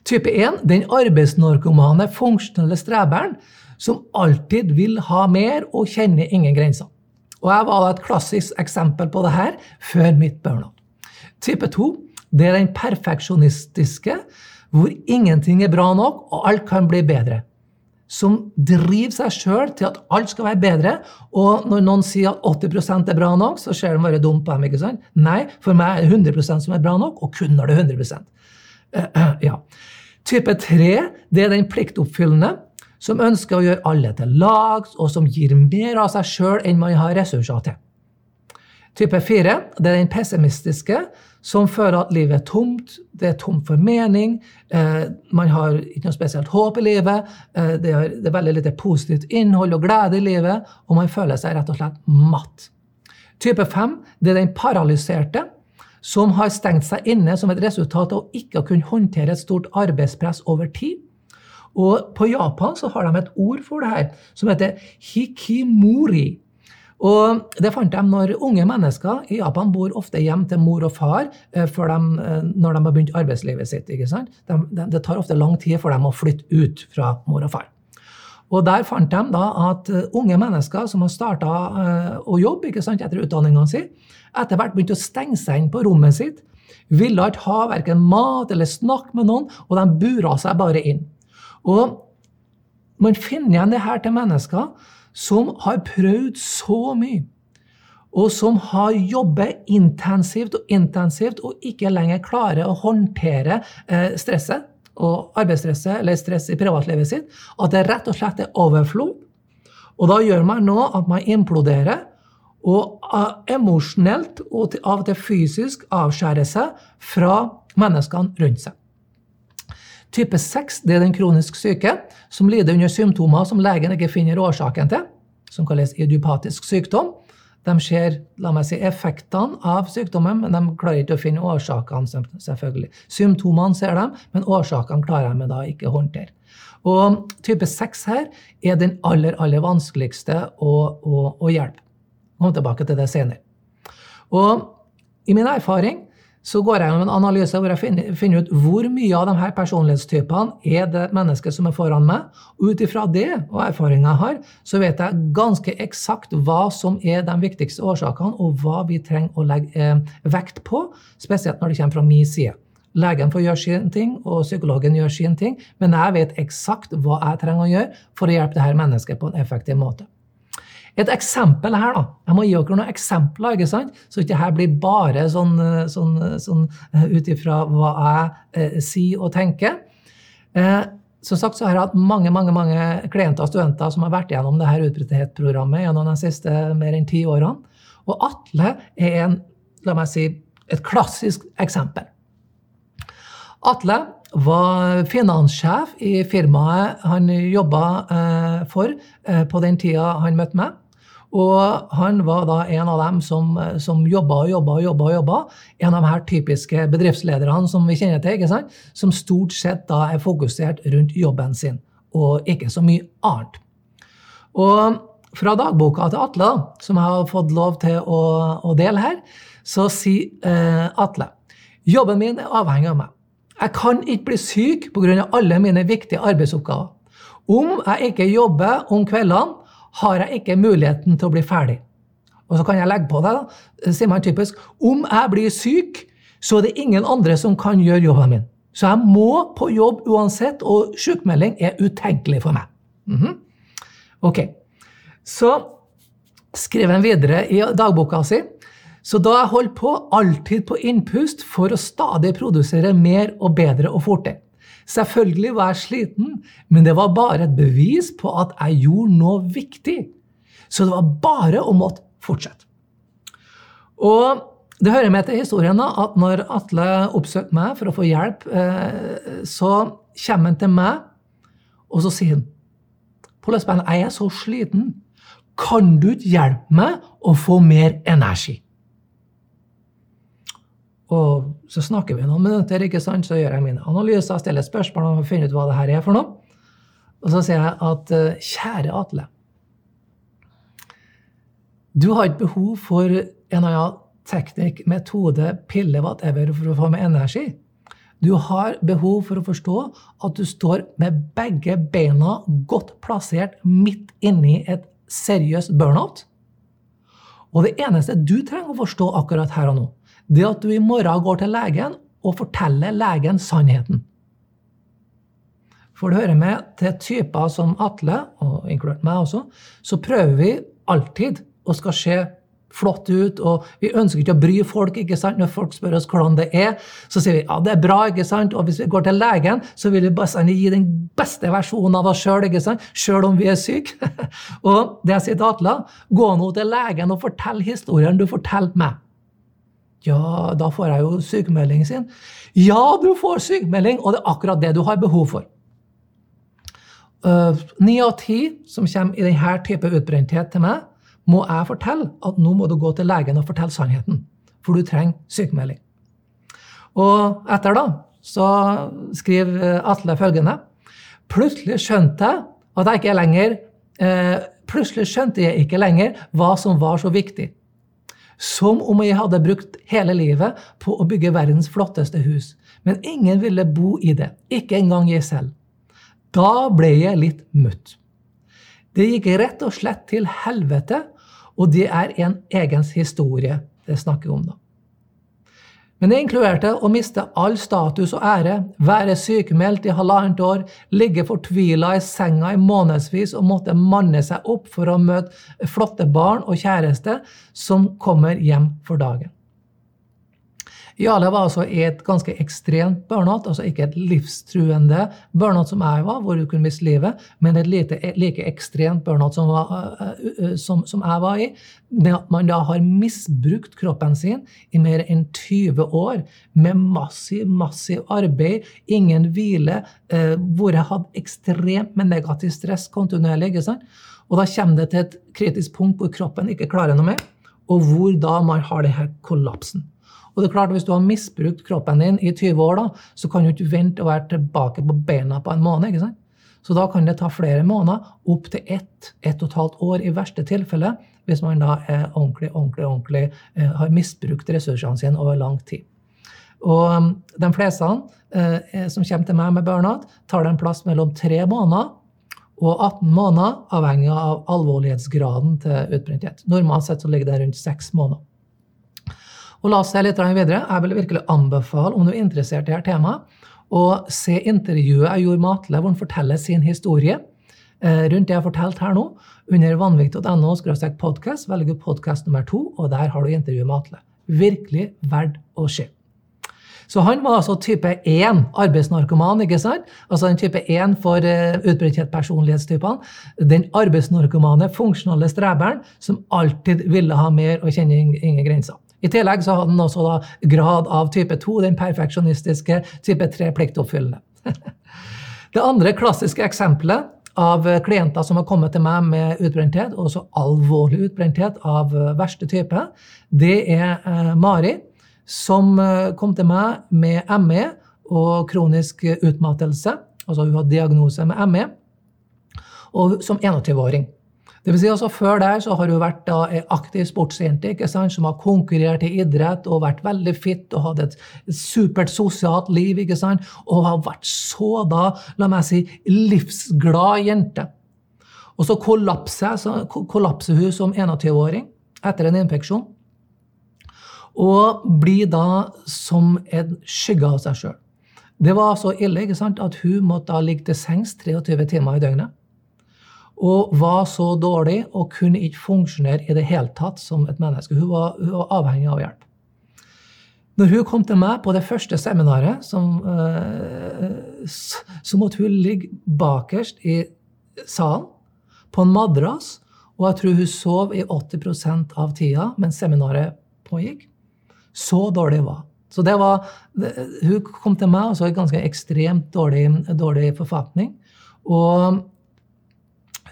type 1, den arbeidsnarkomane, funksjonelle streberen som alltid vil ha mer og kjenner ingen grenser. Og Jeg var et klassisk eksempel på det her før mitt burnout. Type 2 det er den perfeksjonistiske, hvor ingenting er bra nok, og alt kan bli bedre. Som driver seg sjøl til at alt skal være bedre. Og når noen sier at 80% er bra nok, så ser de bare dumt på dem. ikke sant? Nei, for meg er det 100% som er bra nok, og kun når det er 100 uh, ja. Type 3 det er den pliktoppfyllende som ønsker å gjøre alle til lags, og som gir mer av seg sjøl enn man har ressurser til. Type 4 det er den pessimistiske, som føler at livet er tomt, det er tomt for mening, eh, man har ikke noe spesielt håp i livet, eh, det, er, det, er, veldig lite positivt innhold og glede i livet, og man føler seg rett og slett matt. Type 5 det er den paralyserte, som har stengt seg inne som et resultat av ikke å kunne håndtere et stort arbeidspress over tid. Og på Japan så har de et ord for det her, som heter hikimori. Og det fant de når unge mennesker i Japan bor ofte hjem til mor og far eh, de, eh, når de har begynt arbeidslivet sitt. ikke sant? De, de, det tar ofte lang tid for dem å flytte ut fra mor og far. Og Der fant de da at eh, unge mennesker som har starta å jobbe ikke sant, etter utdanninga si, etter hvert begynte å stenge seg inn på rommet sitt. Ville ikke ha verken mat eller snakke med noen, og de bura seg bare inn. Og man finner igjen det her til mennesker som har prøvd så mye, og som har jobbet intensivt og intensivt og ikke lenger klarer å håndtere eh, stresset og arbeidsstresset eller stress i privatlivet sitt, at det rett og slett er overflod. Og da gjør man nå at man imploderer og uh, emosjonelt og av og til fysisk avskjærer seg fra menneskene rundt seg. Type 6 det er den kronisk syke som lider under symptomer som legen ikke finner årsaken til, som kalles idiopatisk sykdom. De ser la meg si, effektene av sykdommen, men de klarer ikke å finne årsakene. selvfølgelig. Symptomene ser de, men årsakene klarer de da ikke å håndtere. Og type 6 her er den aller, aller vanskeligste å, å, å hjelpe. Kom tilbake til det senere. Og i min erfaring så går jeg gjennom en analyse hvor jeg finner, finner, ut hvor mye av de her personlighetstypene er det mennesket som er foran meg. Og ut ifra det og erfaringa jeg har, så vet jeg ganske eksakt hva som er de viktigste årsakene, og hva vi trenger å legge eh, vekt på, spesielt når det kommer fra min side. Legen får gjøre sin ting, og psykologen gjør sin ting, men jeg vet eksakt hva jeg trenger å gjøre for å hjelpe det her mennesket på en effektiv måte. Et eksempel her, da. Jeg må gi dere noen eksempler, ikke sant? så ikke her blir bare sånn, sånn, sånn eh, ut ifra hva jeg eh, sier og tenker. Eh, som sagt så har jeg hatt mange mange, mange klienter og studenter som har vært gjennom det her gjennom de siste mer enn ti årene. Og Atle er en, la meg si, et klassisk eksempel. Atle var finanssjef i firmaet han jobba eh, for eh, på den tida han møtte meg. Og han var da en av dem som, som jobba og jobba og jobba. jobba. En av de her typiske bedriftslederne som vi kjenner til, ikke sant? som stort sett da er fokusert rundt jobben sin, og ikke så mye annet. Og fra dagboka til Atle, da, som jeg har fått lov til å, å dele her, så sier eh, Atle jobben min er avhengig av meg. Jeg kan ikke bli syk pga. alle mine viktige arbeidsoppgaver. Om jeg ikke jobber om kveldene, har jeg ikke muligheten til å bli ferdig. Og så kan jeg legge på det, da, sier man typisk, om jeg blir syk, så er det ingen andre som kan gjøre jobben min. Så jeg må på jobb uansett, og sykemelding er utenkelig for meg. Mm -hmm. Ok. Så skriver han videre i dagboka si. Så da jeg holdt på, alltid på innpust, for å stadig produsere mer og bedre og fortere. Selvfølgelig var jeg sliten, men det var bare et bevis på at jeg gjorde noe viktig. Så det var bare å måtte fortsette. Og det hører med til historien da, at når Atle oppsøkte meg for å få hjelp, eh, så kommer han til meg, og så sier han Pål Espen, jeg er så sliten. Kan du ikke hjelpe meg å få mer energi? Og så snakker vi noen minutter, ikke sant? så gjør jeg mine analyser, stiller spørsmål om å finne ut hva det her er for noe. Og så sier jeg at eh, kjære Atle, du har ikke behov for en eller annen teknikk, metode, pille, whatever, for å få med energi. Du har behov for å forstå at du står med begge beina godt plassert midt inni et seriøst burnout. Og det eneste du trenger å forstå akkurat her og nå, det at du i morgen går til legen og forteller legen sannheten. For det hører med til typer som Atle, og inkludert meg også, så prøver vi alltid å skal se flott ut, og vi ønsker ikke å bry folk. ikke sant? Når folk spør oss hvordan det er, så sier vi ja, det er bra. ikke sant? Og hvis vi går til legen, så vil vi bare gi den beste versjonen av oss sjøl, sjøl om vi er syke. og det jeg sier til Atle, gå nå til legen og fortell historien du forteller meg. Ja, da får jeg jo sykemeldingen sin. Ja, du får sykemelding, og det er akkurat det du har behov for. Eh, ni av ti som kommer i denne type utbrenthet til meg, må jeg fortelle at nå må du gå til legen og fortelle sannheten. For du trenger sykemelding. Og etter da så skriver Atle følgende Plutselig skjønte jeg at jeg ikke lenger eh, Plutselig skjønte jeg ikke lenger hva som var så viktig. Som om jeg hadde brukt hele livet på å bygge verdens flotteste hus. Men ingen ville bo i det. Ikke engang jeg selv. Da ble jeg litt mutt. Det gikk rett og slett til helvete, og det er en egens historie det snakker om. da. Men det inkluderte å miste all status og ære, være sykemeldt i halvannet år, ligge fortvila i senga i månedsvis og måtte manne seg opp for å møte flotte barn og kjæreste som kommer hjem for dagen. Jarle var altså et ganske ekstremt burnout, altså ikke et livstruende burnout som jeg var, hvor du kunne miste livet, men et lite, like ekstremt burnout som, var, eh, eh, som, som, jeg var i. Det at man da har misbrukt kroppen sin i mer enn 20 år med massiv, massiv arbeid, ingen hvile, eh, hvor jeg hadde ekstremt med negativ stress kontinuerlig. ikke sant? Og da kommer det til et kritisk punkt hvor kroppen ikke klarer noe mer, og hvor da man har denne kollapsen. Og det er klart, Hvis du har misbrukt kroppen din i 20 år, da, så kan du ikke vente å være tilbake på beina på en måned. ikke sant? Så da kan det ta flere måneder, opptil ett, ett og et halvt år i verste tilfelle, hvis man da er ordentlig, ordentlig, ordentlig eh, har misbrukt ressursene sine over lang tid. Og um, de fleste eh, som kommer til meg med burnout, tar det en plass mellom tre måneder og 18 måneder, avhengig av alvorlighetsgraden til utbrenthet. Normalt sett så ligger det rundt seks måneder. Og la oss se litt videre. Jeg vil virkelig anbefale, om du er interessert i dette temaet, å se intervjuet jeg gjorde med Atle, hvor han forteller sin historie eh, rundt det jeg har fortalt her nå, under vanvikt.no podkast. Velg podkast nummer to, og der har du intervjuet med Atle. Virkelig verdt å se. Så han var altså type 1 arbeidsnarkoman, ikke sant? Altså den type 1 for uh, utbredt personlighetstypene. Den arbeidsnarkomane, funksjonale streberen som alltid ville ha mer og kjenne ingen grenser. I tillegg så hadde han også da grad av type 2, den perfeksjonistiske type 3 pliktoppfyllende. Det andre klassiske eksempelet av klienter som har kommet til meg med utbrenthet, også alvorlig utbrenthet av verste type, det er eh, Mari, som eh, kom til meg med ME og kronisk utmattelse. Altså hun har diagnose med ME, og som 21-åring. Det vil si altså Før der så har hun vært da aktiv sportsjente ikke sant, som har konkurrert i idrett og vært veldig fit og hatt et supert sosialt liv. ikke sant, Og har vært så da, la meg si, livsglad jente. Og så kollapser, så kollapser hun som 21-åring etter en infeksjon. Og blir da som en skygge av seg sjøl. Det var så ille ikke sant, at hun måtte da ligge til sengs 23 timer i døgnet og var så dårlig og kunne ikke funksjonere i det hele tatt som et menneske. Hun var, hun var avhengig av hjelp. Når hun kom til meg på det første seminaret, som, uh, så måtte hun ligge bakerst i salen på en madrass, og jeg tror hun sov i 80% av tida mens seminaret pågikk. Så dårlig var Så det var, Hun kom til meg altså i ganske ekstremt dårlig, dårlig forfatning. Og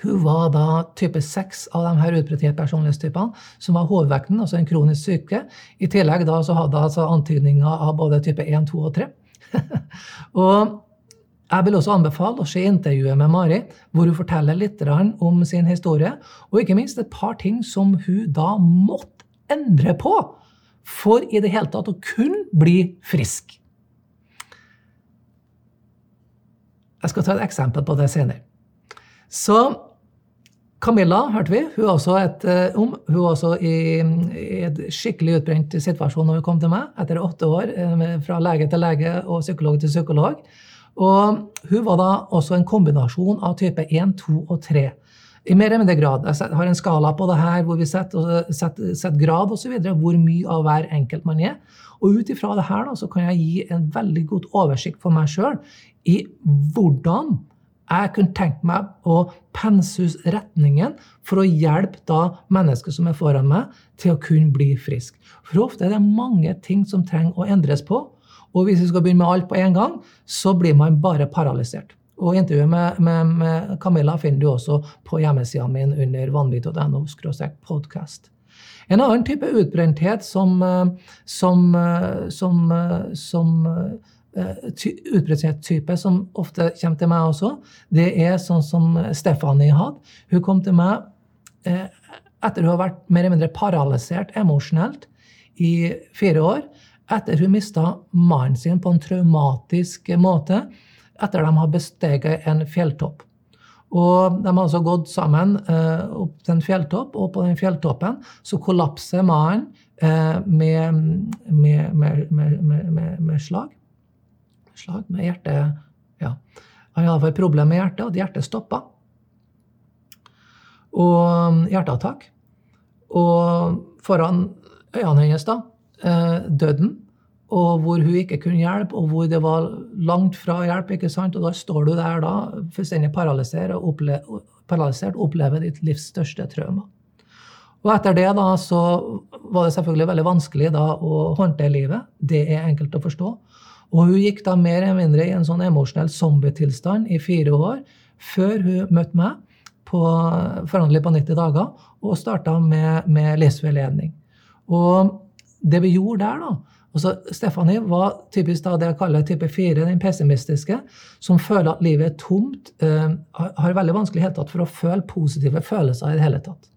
hun var da type 6 av de her utbredte personlighetstypene, som var hovedvekten, altså en kronisk syke. I tillegg da så hadde hun altså antydninger av både type 1, 2 og 3. og jeg vil også anbefale å se intervjuet med Mari, hvor hun forteller litt om sin historie, og ikke minst et par ting som hun da måtte endre på for i det hele tatt å kunne bli frisk. Jeg skal ta et eksempel på det senere. Så Camilla hørte vi. Hun var også, et, eh, um, hun var også i, i et skikkelig utbrent situasjon når hun kom til meg, etter åtte år eh, fra lege til lege og psykolog til psykolog. Og hun var da også en kombinasjon av type 1, 2 og 3. I mer eller mindre grad. Jeg har en skala på det her hvor vi setter, setter, setter grad osv. Hvor mye av hver enkelt man er. Og ut ifra det her da, så kan jeg gi en veldig god oversikt for meg sjøl i hvordan jeg kunne tenkt meg å pense retningen for å hjelpe da mennesker som er foran meg, til å kunne bli frisk. For ofte er det mange ting som trenger å endres på. Og hvis vi skal begynne med alt på en gang, så blir man bare paralysert. Og intervjuet med, med, med, Camilla finner du også på hjemmesida min under vanvitt.no podkast. En annen type utbrenthet som, eh, som, eh, som, eh, som utbrenthet-type som ofte kommer til meg også, det er sånn som Stephanie hadde. Hun kom til meg etter hun har vært mer eller mindre paralysert emosjonelt i fire år. Etter hun mista mannen sin på en traumatisk måte etter de har besteget en fjelltopp. Og De har altså gått sammen eh, opp til en fjelltopp, og på den fjelltoppen så kollapser mannen eh, med, med, med, med, slag. Slag med hjertet Ja. Han hadde iallfall problem med hjertet, og hjertet stoppa. Og hjerteattakk. Og foran øynene hennes, da, eh, døden og hvor hun ikke kunne hjelpe, og hvor det var langt fra hjelp. ikke sant? Og da står du der da, fullstendig paralysert og opple paralysert, opplever ditt livs største trauma. Og etter det da, så var det selvfølgelig veldig vanskelig da å håndtere livet. Det er enkelt å forstå. Og hun gikk da mer eller mindre i en sånn emosjonell zombietilstand i fire år før hun møtte meg på forhandling på 90 dager og starta med, med livsveiledning. Og det vi gjorde der, da, Altså, Stephanie var typisk da det jeg kaller type 4, den pessimistiske, som føler at livet er tomt, uh, har veldig vanskelig helt tatt for å føle positive følelser i det hele tatt.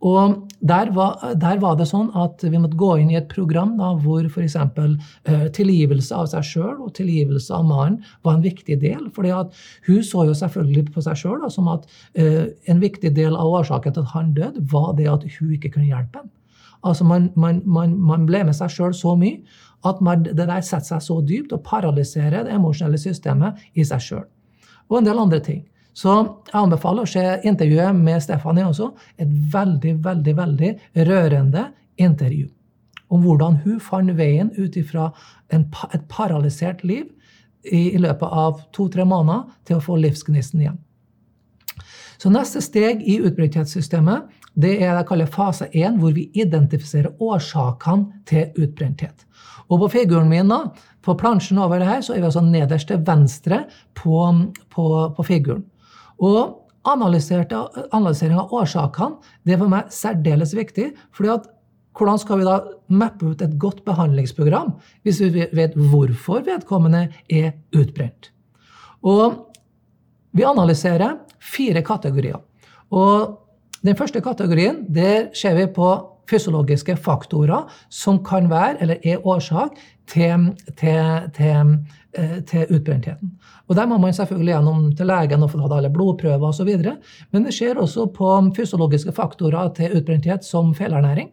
Og der var, der var, det sånn at vi måtte gå inn i et program da, hvor f.eks. Uh, tilgivelse av seg sjøl og tilgivelse av mannen var en viktig del. at hun så jo selvfølgelig på seg sjøl som at uh, en viktig del av årsaken til at han døde, var det at hun ikke kunne hjelpe ham. Altså man, man, man, man ble med seg sjøl så mye at det der setter seg så dypt og paralyserer det emosjonelle systemet i seg sjøl. Og en del andre ting. Så jeg anbefaler å se intervjuet med Stefanie også. Et veldig, veldig, veldig rørende intervju. Om hvordan hun fant veien ut ifra et paralysert liv i, i løpet av to-tre måneder til å få livsgnisten igjen. Så neste steg i utbrenthetssystemet det er det jeg kaller fase 1, hvor vi identifiserer årsakene til utbrenthet. Og på figuren min, da, på plansjen over det her, så er vi altså nederst til venstre på, på, på figuren. Og analysering av årsakene det er for meg særdeles viktig. fordi at hvordan skal vi da mappe ut et godt behandlingsprogram hvis vi vet hvorfor vedkommende er utbrent? Og vi analyserer fire kategorier. Og den første kategorien der ser vi på fysiologiske faktorer som kan være eller er årsak til, til, til, til utbrentheten. Og Der må man selvfølgelig gjennom til legen og få tatt alle blodprøver osv. Men det skjer også på fysiologiske faktorer til utbrenthet som feilernæring,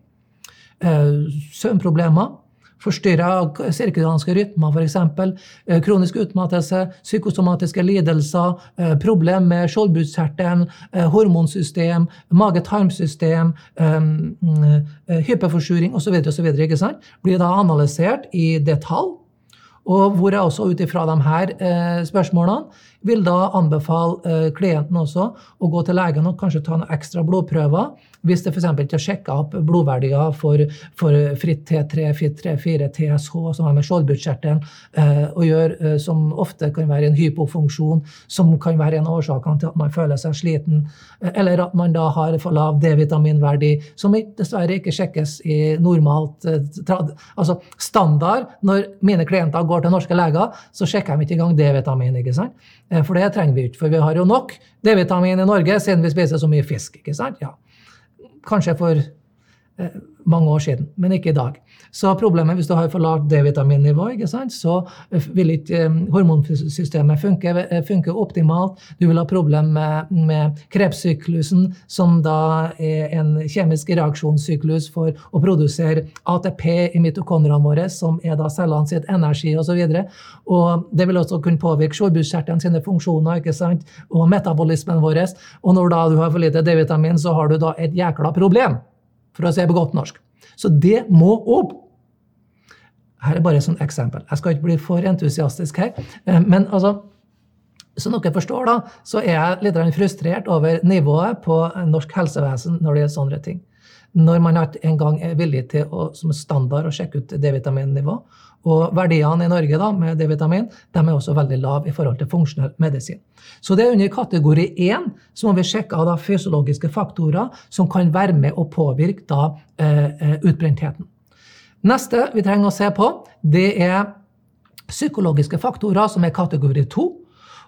eh, søvnproblemer, Forstyrra sirkulanske rytmer, f.eks. Eh, kronisk utmattelse, psykosomatiske lidelser, eh, problem med skjoldbruskkjertelen, eh, hormonsystem, mage-tarmsystem, hyperforsuring osv. blir da analysert i detalj. Og hvor jeg også ut ifra de her spørsmålene vil da anbefale klienten også å gå til legen og kanskje ta noen ekstra blodprøver hvis det f.eks. ikke er sjekka opp blodverdier for, for, fritt T3, fritt 3-4, TSH, som har med skjoldbruskkjertelen eh, å gjøre, eh, som ofte kan være en hypofunksjon, som kan være en av årsakene til at man føler seg sliten, eh, eller at man da har for lav D-vitaminverdi, som dessverre ikke sjekkes i normalt eh, altså standard. Når mine klienter går til norske leger, så sjekker de ikke engang D-vitamin. ikke sant? Eh, for det trenger vi ikke, for vi har jo nok D-vitamin i Norge siden vi spiser så mye fisk. ikke sant? Ja kanskje for mange år siden, men ikke i dag. Så problemet hvis du har for lavt D-vitaminnivå, så vil ikke hormonsystemet funke, funke, optimalt. Du vil ha problemer med, med krepssyklusen, som da er en kjemisk reaksjonssyklus for å produsere ATP i mitokondriene våre, som er da cellene sitt energi osv. Og, så og det vil også kunne påvirke skjoldbruskkjertlene sine funksjoner ikke sant? og metabolismen vår. Og når da du har for lite D-vitamin, så har du da et jækla problem for å si på godt norsk. Så det må opp. Her er bare et sånt eksempel. Jeg skal ikke bli for entusiastisk her. Eh, men altså, som dere forstår, da, så er jeg litt frustrert over nivået på norsk helsevesen når det gjelder sånne ting. Når man en gang er villig til å, som standard å sjekke ut D-vitaminnivå, og verdiene i Norge da, med D-vitamin er også veldig lave i forhold til funksjonell medisin. Så det er under kategori 1 så må vi sjekke av da fysiologiske faktorer som kan være med å påvirke da, eh, eh, utbrentheten. Neste vi trenger å se på, det er psykologiske faktorer, som er kategori 2.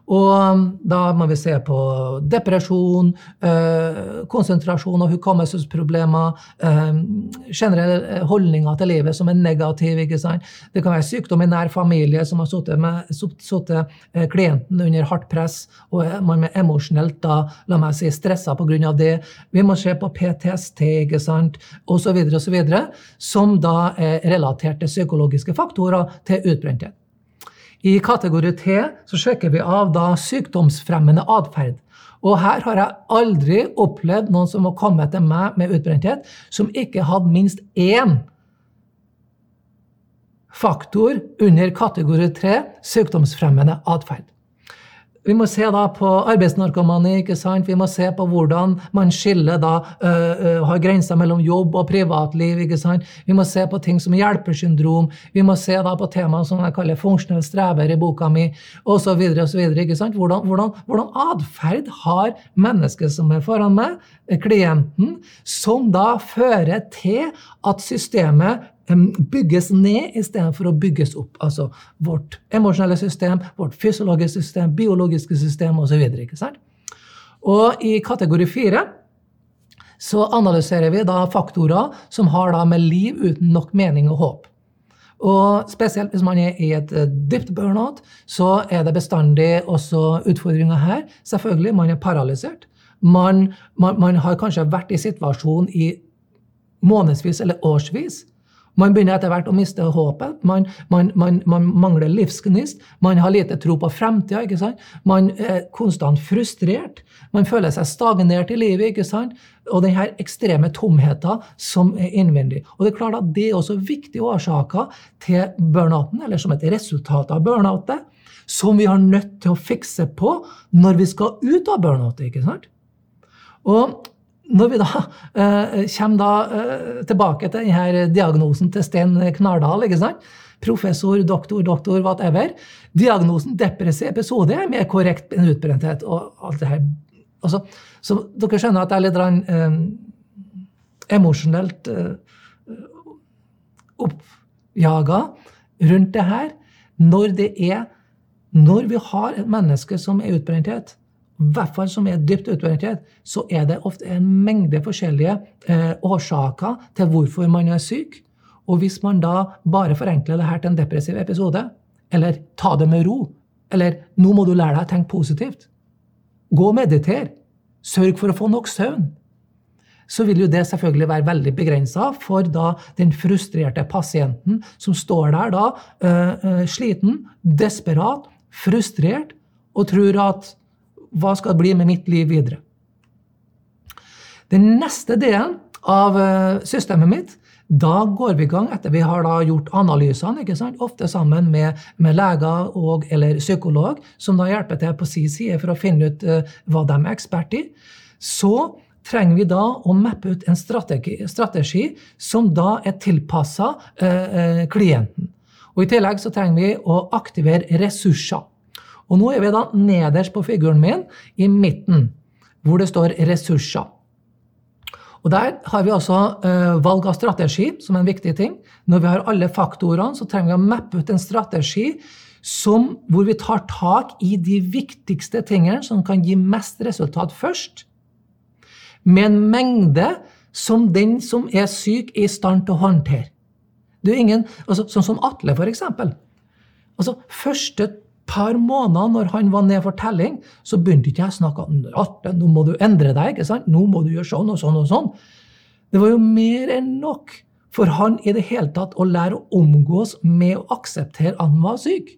Og um, da må vi se på depresjon, eh, konsentrasjon og hukommelsesproblemer, eh, generelle holdninger til livet som er negative. ikke sant? Det kan være sykdom i nær familie som har satt eh, klienten under hardt press, og man er emosjonelt da, la meg si, stressa pga. det. Vi må se på PTSD ikke sant? osv., osv., som da er relatert til psykologiske faktorer til utbrenthet. I kategori T så sjekker vi av da sykdomsfremmende atferd. Og her har jeg aldri opplevd noen som har kommet til meg med utbrenthet, som ikke hadde minst én faktor under kategori 3 sykdomsfremmende atferd. Vi må se da på arbeidsnarkomani. ikke sant? Vi må se på hvordan man skiller da, uh, uh, har grenser mellom jobb og privatliv. ikke sant? Vi må se på ting som hjelpersyndrom. Vi må se da på temaer som jeg kaller funksjonell strever i boka mi, osv. Hvordan, hvordan, hvordan atferd har mennesket som er foran meg, klienten, som da fører til at systemet bygges ned istedenfor å bygges opp. Altså vårt emosjonelle system, vårt fysiologiske system, biologiske system osv. Og i kategori fire så analyserer vi da faktorer som har da med liv uten nok mening og håp. Og spesielt hvis man er i et eh, dypt burnout, så er det bestandig også utfordringer her. Selvfølgelig, man er paralysert. Man, man, man har kanskje vært i situasjonen i månedsvis eller årsvis man begynner etter hvert å miste håpet. Man, man, man, man mangler livsgnist. Man har lite tro på fremtida. Man er konstant frustrert. Man føler seg stagnert i livet. ikke sant? Og denne ekstreme tomheten som er innvendig. Og Det er klart at det er også viktige årsaker til burnouten, eller som et resultat av burnoutet, som vi har nødt til å fikse på når vi skal ut av burnoutet. ikke sant? Og når vi da eh, kommer da, eh, tilbake til denne diagnosen til Sten Knardal, ikke sant? professor, doktor, doktor, whatever Diagnosen depressiv episode er mer korrekt enn utbrenthet. og alt det her. Altså, så dere skjønner at jeg er litt eh, emosjonelt eh, oppjaga rundt det her når det er Når vi har et menneske som er utbrenthet, i hvert fall som er dypt utbrenthet, så er det ofte en mengde forskjellige eh, årsaker til hvorfor man er syk. Og hvis man da bare forenkler det her til en depressiv episode, eller ta det med ro, eller nå må du lære deg å tenke positivt, gå og meditere, sørg for å få nok søvn, så vil jo det selvfølgelig være veldig begrensa for da den frustrerte pasienten som står der da, øh, sliten, desperat, frustrert, og tror at hva skal det bli med mitt liv videre? Den neste delen av eh, systemet mitt da går vi i gang etter vi har gjort analysene, ofte sammen med, med, leger og, eller psykolog, som da hjelper til på sin side for å finne ut uh, hva de er ekspert i. Så trenger vi da å mappe ut en strategi, strategi som da er tilpassa uh, uh, klienten. Og I tillegg så trenger vi å aktivere ressurser. Og nå er vi da nederst på figuren min, i midten, hvor det står 'ressurser'. Og Der har vi også uh, valg av strategi som en viktig ting. Når vi har alle faktorene, så trenger vi å mappe ut en strategi som, hvor vi tar tak i de viktigste tingene som kan gi mest resultat først. Med en mengde som den som er syk, er i stand til å håndtere. Det er ingen, altså, Sånn som Atle, for eksempel. Altså, første par måneder når han var ned for telling, så begynte ikke jeg å snakke om Atle, nå må du endre deg. ikke sant? Nå må du gjøre sånn og sånn og sånn. Det var jo mer enn nok for han i det hele tatt å lære å omgås med å akseptere at han var syk.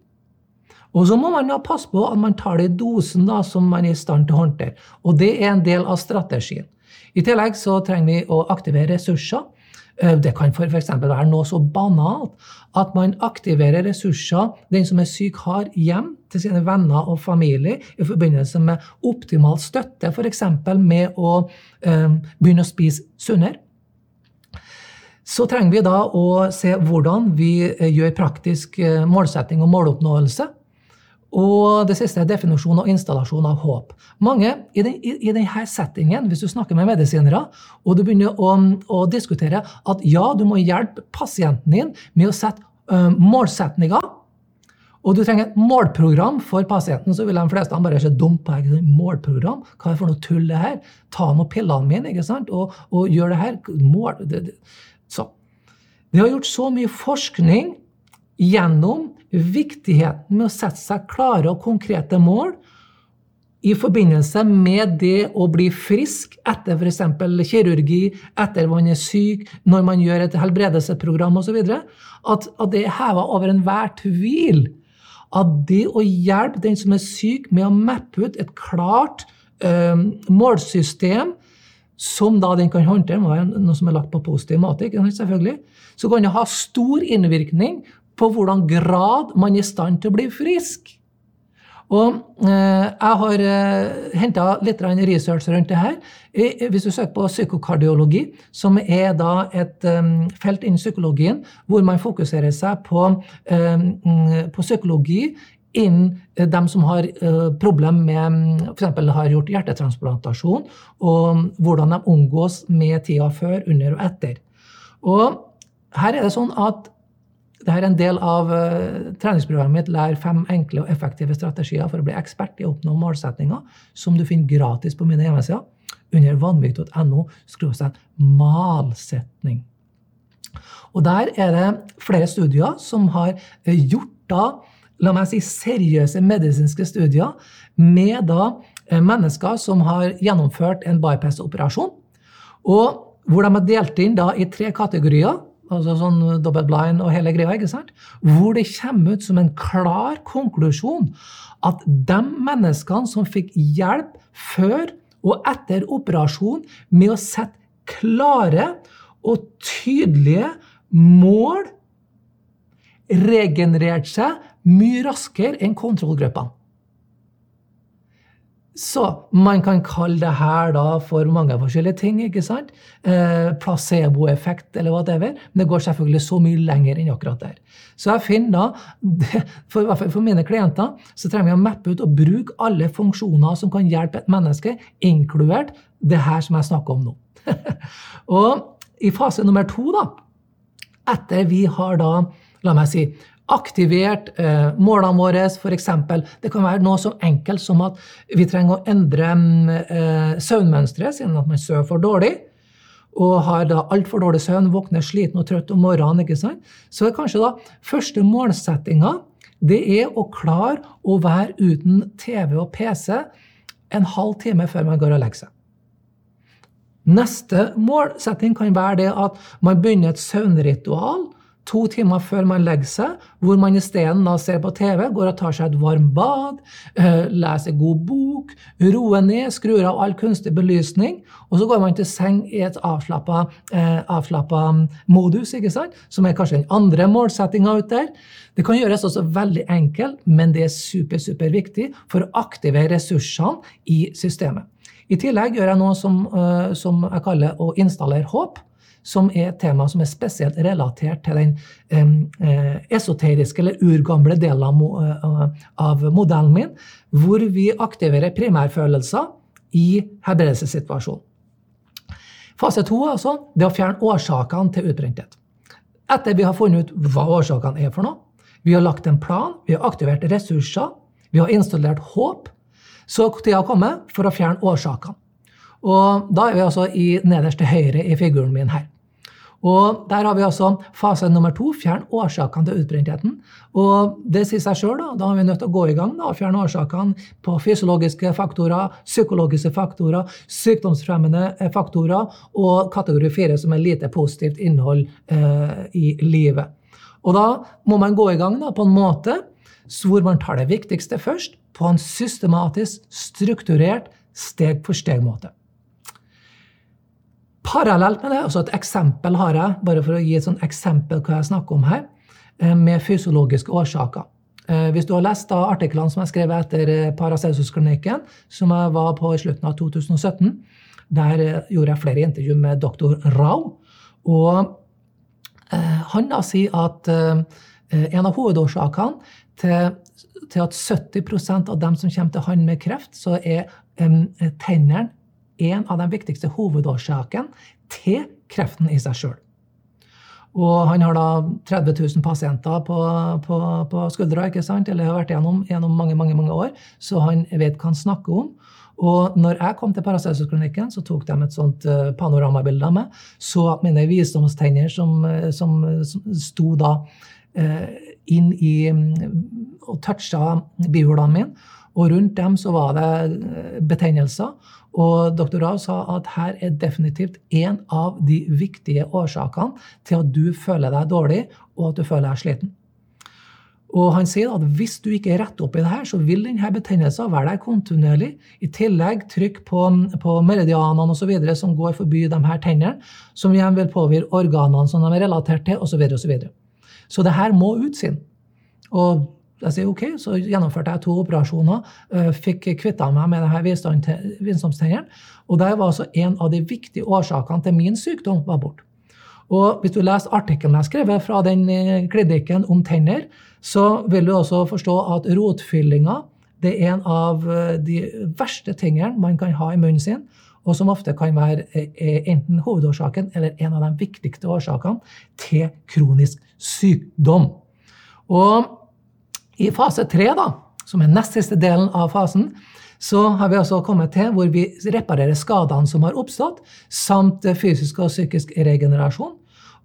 Og så må man da passe på at man tar det i dosen da, som man er i stand til å håndtere. Og det er en del av strategien. I tillegg så trenger vi å aktivere ressurser. Eh, det kan f.eks. være noe så banalt at man aktiverer ressurser den som er syk, har hjem til sine venner og familie i forbindelse med optimal støtte, f.eks. med å um, begynne å spise sunnere. Så trenger vi da å se hvordan vi gjør praktisk målsetting og måloppnåelse. Og det siste er definisjon og installasjon av håp. Mange i, den, i, i denne settingen, hvis du snakker med medisinere, og du begynner å, å, diskutere at ja, du må hjelpe pasienten din med å sette uh, målsetninger, og du trenger et målprogram for pasienten, så vil de fleste bare se dumt på deg. Målprogram? Hva er det for noe tull, det her? Ta nå pillene mine ikke sant? Og, og gjør det her. Mål, det, det. Så. Det har gjort så mye forskning gjennom viktigheten med å sette seg klare og konkrete mål i forbindelse med det å bli frisk etter f.eks. kirurgi, etter man er syk, når man gjør et helbredelsesprogram osv., at, at det er heva over enhver tvil at det å hjelpe den som er syk, med å mappe ut et klart øh, målsystem som da den kan håndtere, noe som er lagt på positiv måte, selvfølgelig, så kan det ha stor innvirkning på hvordan grad man er i stand til å bli frisk. Og eh, jeg har eh, henta litt research rundt det her. Hvis du søker på psykokardiologi, som er da et um, felt innen psykologien hvor man fokuserer seg på, um, på psykologi innen dem som har uh, problem med f.eks. har gjort hjertetransplantasjon, og hvordan de omgås med tida før, under og etter. Og her er det sånn at dette er en del av uh, treningsprogrammet mitt Lær fem enkle og effektive strategier for å bli ekspert i å oppnå målsettinger, som du finner gratis på mine hjemmesider under vanvik.no malsetning. Og Der er det flere studier som har eh, gjort da, la meg si, seriøse medisinske studier med da eh, mennesker som har gjennomført en bypass-operasjon, og hvor de har delt inn da i tre kategorier altså sånn double blind og hele greia, ikke sant? hvor det kommer ut som en klar konklusjon at de menneskene som fikk hjelp før og etter operasjon med å sette klare og tydelige mål, regenererte seg mye raskere enn kontrollgruppene. Så man kan kalle det her da for mange forskjellige ting. ikke sant? Eh, Placeboeffekt eller whatever. Men det går selvfølgelig så mye lenger enn akkurat der. Så jeg finner da, for, for mine klienter, så trenger vi å mappe ut og bruke alle funksjoner som kan hjelpe et menneske, inkludert det her som jeg snakker om nå. og i fase nummer to, da, etter vi har da, la meg si, aktivert eh, målene våre, f.eks. Det kan være noe så enkelt som at vi trenger å endre eh, søvnmønsteret, siden at man sover for dårlig. Og har da altfor dårlig søvn, våkner sliten og trøtt om morgenen. ikke sant? Så er kanskje da første målsettinga det er å klare å være uten TV og PC en halv time før man går og legger seg. Neste målsetting kan være det at man begynner et søvnritual to timer før man legger seg, hvor man isteden ser på TV, går og tar seg et varmt bad, eh, leser god bok, roer ned, skrur av all kunstig belysning, og så går man til seng i et avslappa, eh, modus, ikke sant? som er kanskje den andre målsettinga ut der. Det kan gjøres også veldig enkelt, men det er super, super viktig for å aktivere ressursene i systemet. I tillegg gjør jeg noe som, uh, som jeg kaller å installere håp som er et tema som er spesielt relatert til den eh, esoteriske eller urgamle delen eh, av, modellen min, hvor vi aktiverer primærfølelser i helbredelsessituasjonen. Fase to er altså det å fjerne årsakene til utbrenthet. Etter vi har funnet ut hva årsakene er for noe, vi har lagt en plan, vi har aktivert ressurser, vi har installert håp, så tida har kommet for å fjerne årsakene. Og da er vi altså i nederst til høyre i figuren min her. Og Der har vi altså fase nummer to, fjern årsakene til utbrentheten. Og det sier seg sjøl, da. Da er vi nødt til å gå i gang da, og fjerne årsakene på fysiologiske faktorer, psykologiske faktorer, sykdomsfremmende eh, faktorer og kategori fire, som er lite positivt innhold eh, i livet. Og da må man gå i gang da, på en måte hvor man tar det viktigste først, på en systematisk, strukturert, steg-for-steg-måte. Parallelt med det, altså et eksempel har jeg, bare for å gi et sånt eksempel hva jeg snakker om her, eh, med fysiologiske årsaker. Eh, hvis du har lest da artiklene som jeg skrev etter eh, Paracelsus-klinikken, som jeg var på i slutten av 2017, der gjorde jeg flere intervju med doktor Rao. Og han da sier at en av hovedårsakene til, til at 70% av dem som kommer til han med kreft, så er tennene en av de viktigste hovedårsakene til kreften i seg sjøl. Og han har da 30 000 pasienter på, på, på skuldra, ikke sant? eller har vært gjennom, gjennom mange mange, mange år, så han vet hva han snakker om. Og når jeg kom til Paracelsus-klinikken, så tok de et sånt uh, panoramabilde av meg. Så at mine visdomstenner som, eh, som, som sto da uh, inn i um, og toucha bihulene mine. Og rundt dem så var det betennelser. Og dr. Rao sa at her er definitivt en av de viktige årsakene til at du føler deg dårlig, og at du føler deg sliten. Og han sier at hvis du ikke retter opp i det her, så vil denne betennelsen være der kontinuerlig. I tillegg trykk på, på meridianene videre, som går forbi de her tennene, som igjen vil påvirke organene som de er relatert til, osv. Så, videre, og så, videre. så det her må ut sin. Og jeg sier ok, så gjennomførte jeg to operasjoner, eh, fikk kvitta meg med denne visdomstennene. Og det var altså en av de viktige årsakene til min sykdom var borte. Og hvis du leser artikkelen jeg skrev fra den eh, klinikken om tenner, så vil du også forstå at rotfyllinga det er en av eh, de verste tingene man kan ha i munnen sin, og som ofte kan være enten hovedårsaken eller en av de viktigste årsakene til kronisk sykdom. Og i fase tre, som er nest siste delen av fasen, så har vi altså kommet til hvor vi reparerer skadene som har oppstått, samt fysisk og psykisk regenerasjon.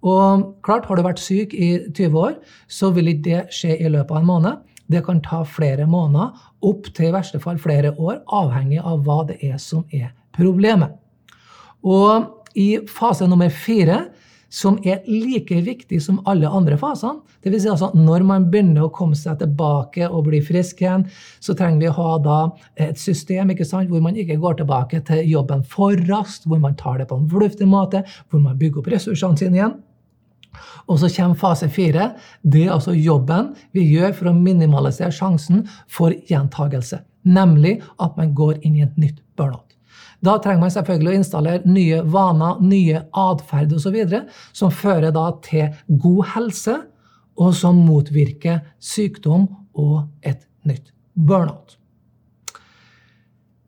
Og klart, har du vært syk i 20 år, så vil ikke det skje i løpet av en måned. Det kan ta flere måneder, opp til i verste fall flere år, avhengig av hva det er som er problemet. Og i fase nummer fire som er like viktig som alle andre fasene. Det vil si altså Når man begynner å komme seg tilbake og bli frisk igjen, så trenger vi å ha et system sant, hvor man ikke går tilbake til jobben for raskt, hvor man tar det på en fornuftig måte, hvor man bygger opp ressursene sine igjen. Og så kommer fase fire. Det er altså jobben vi gjør for å minimalisere sjansen for gjentagelse. Nemlig at man går inn i et nytt burnout. Da trenger man selvfølgelig å installere nye vaner, nye atferd osv. som fører da til god helse, og som motvirker sykdom og et nytt burnout.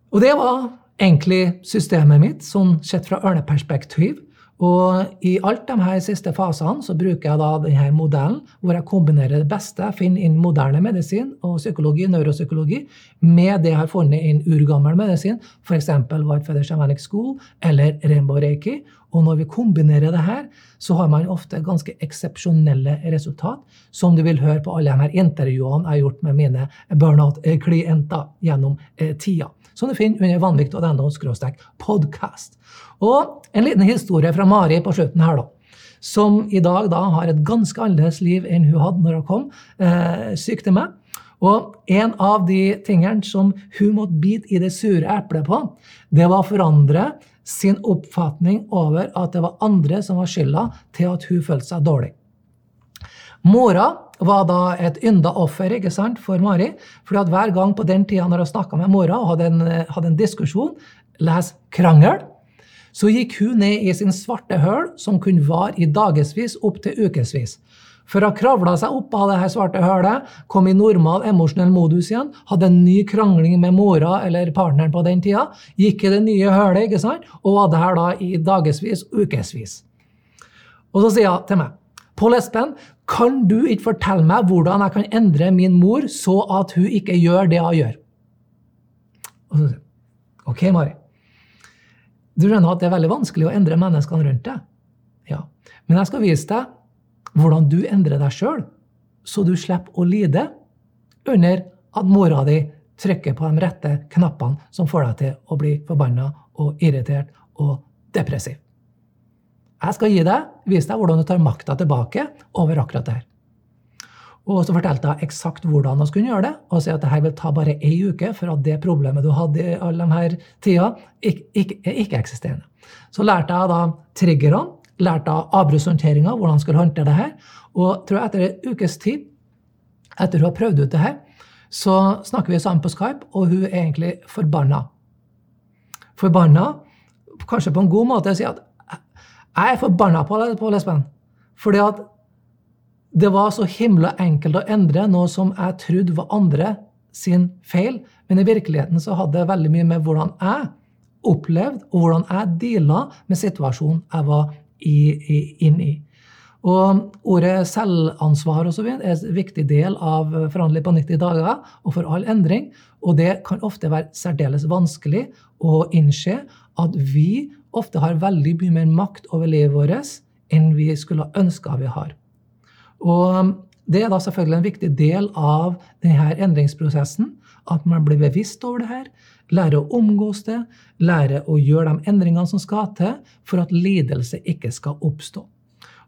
Og det var egentlig systemet mitt, sånn sett fra ørneperspektiv. Og i alt de her siste fasene så bruker jeg da denne modellen hvor jeg kombinerer det beste jeg finner inn moderne medisin og psykologi, neuropsykologi, med det jeg har funnet inn urgammel medisin, f.eks. White Feather Shamanic School eller Rainbow Reiki. Og når vi kombinerer det her, så har man ofte ganske eksepsjonelle resultat, som du vil høre på alle de her intervjuene jeg har gjort med mine burnout-klienter gjennom eh, tida som du finner under vanvikt.no podkast. Og en liten historie fra Mari på slutten her, da. Som i dag da har et ganske annerledes liv enn hun hadde når hun kom eh, syk til meg. Og en av de tingene som hun måtte bite i det sure eplet på, det var å forandre sin oppfatning over at det var andre som var skylda til at hun følte seg dårlig. Mora var da et ynda offer ikke sant, for Mari. fordi at hver gang på den tida når hun snakka med mora og hadde en, hadde en diskusjon, les krangel, så gikk hun ned i sin svarte høl, som kunne vare i dagevis opp til ukevis. For hun kravla seg opp av det her svarte hølet, kom i normal emosjonell modus igjen, hadde en ny krangling med mora eller partneren på den tida, gikk i det nye hølet ikke sant, og var der da i dagevis, ukevis. Og så sier hun til meg Pål Espen, kan du ikke fortelle meg hvordan jeg kan endre min mor så at hun ikke gjør det hun gjør? Så OK, Mari. Du skjønner at det er veldig vanskelig å endre menneskene rundt deg. Ja. Men jeg skal vise deg hvordan du endrer deg sjøl, så du slipper å lide under at mora di trykker på de rette knappene som får deg til å bli forbanna og irritert og depressiv. Jeg skal gi deg, vise deg hvordan du tar makta tilbake over akkurat det her. Og så fortalte jeg eksakt hvordan vi skulle gjøre det, og si at dette vil ta bare ei uke for at det problemet du hadde i alle de her tida, ikke, ikke, er ikke-eksisterende. Så lærte jeg da triggerne, lærte jeg avbruddshåndteringa, hvordan jeg skulle håndtere det her. Og tror jeg etter en ukes tid, etter hun har prøvd ut det her, så snakker vi sammen på Skype, og hun er egentlig forbanna. Forbanna, kanskje på en god måte, å si at jeg er forbanna på, på lesben. Fordi at det var så himla enkelt å endre noe som jeg trodde var andre sin feil, men i virkeligheten så hadde det veldig mye med hvordan jeg opplevde, og hvordan jeg deala med situasjonen jeg var inne i. Og ordet selvansvar og så videre er en viktig del av Forhandle på 90 dager og for all endring. Og det kan ofte være særdeles vanskelig å innse at vi ofte har veldig mye mer makt over livet vårt enn vi skulle ønska vi har. Og det er da selvfølgelig en viktig del av denne endringsprosessen. At man blir bevisst over det her, lærer å omgås det, lærer å gjøre de endringene som skal til for at lidelse ikke skal oppstå.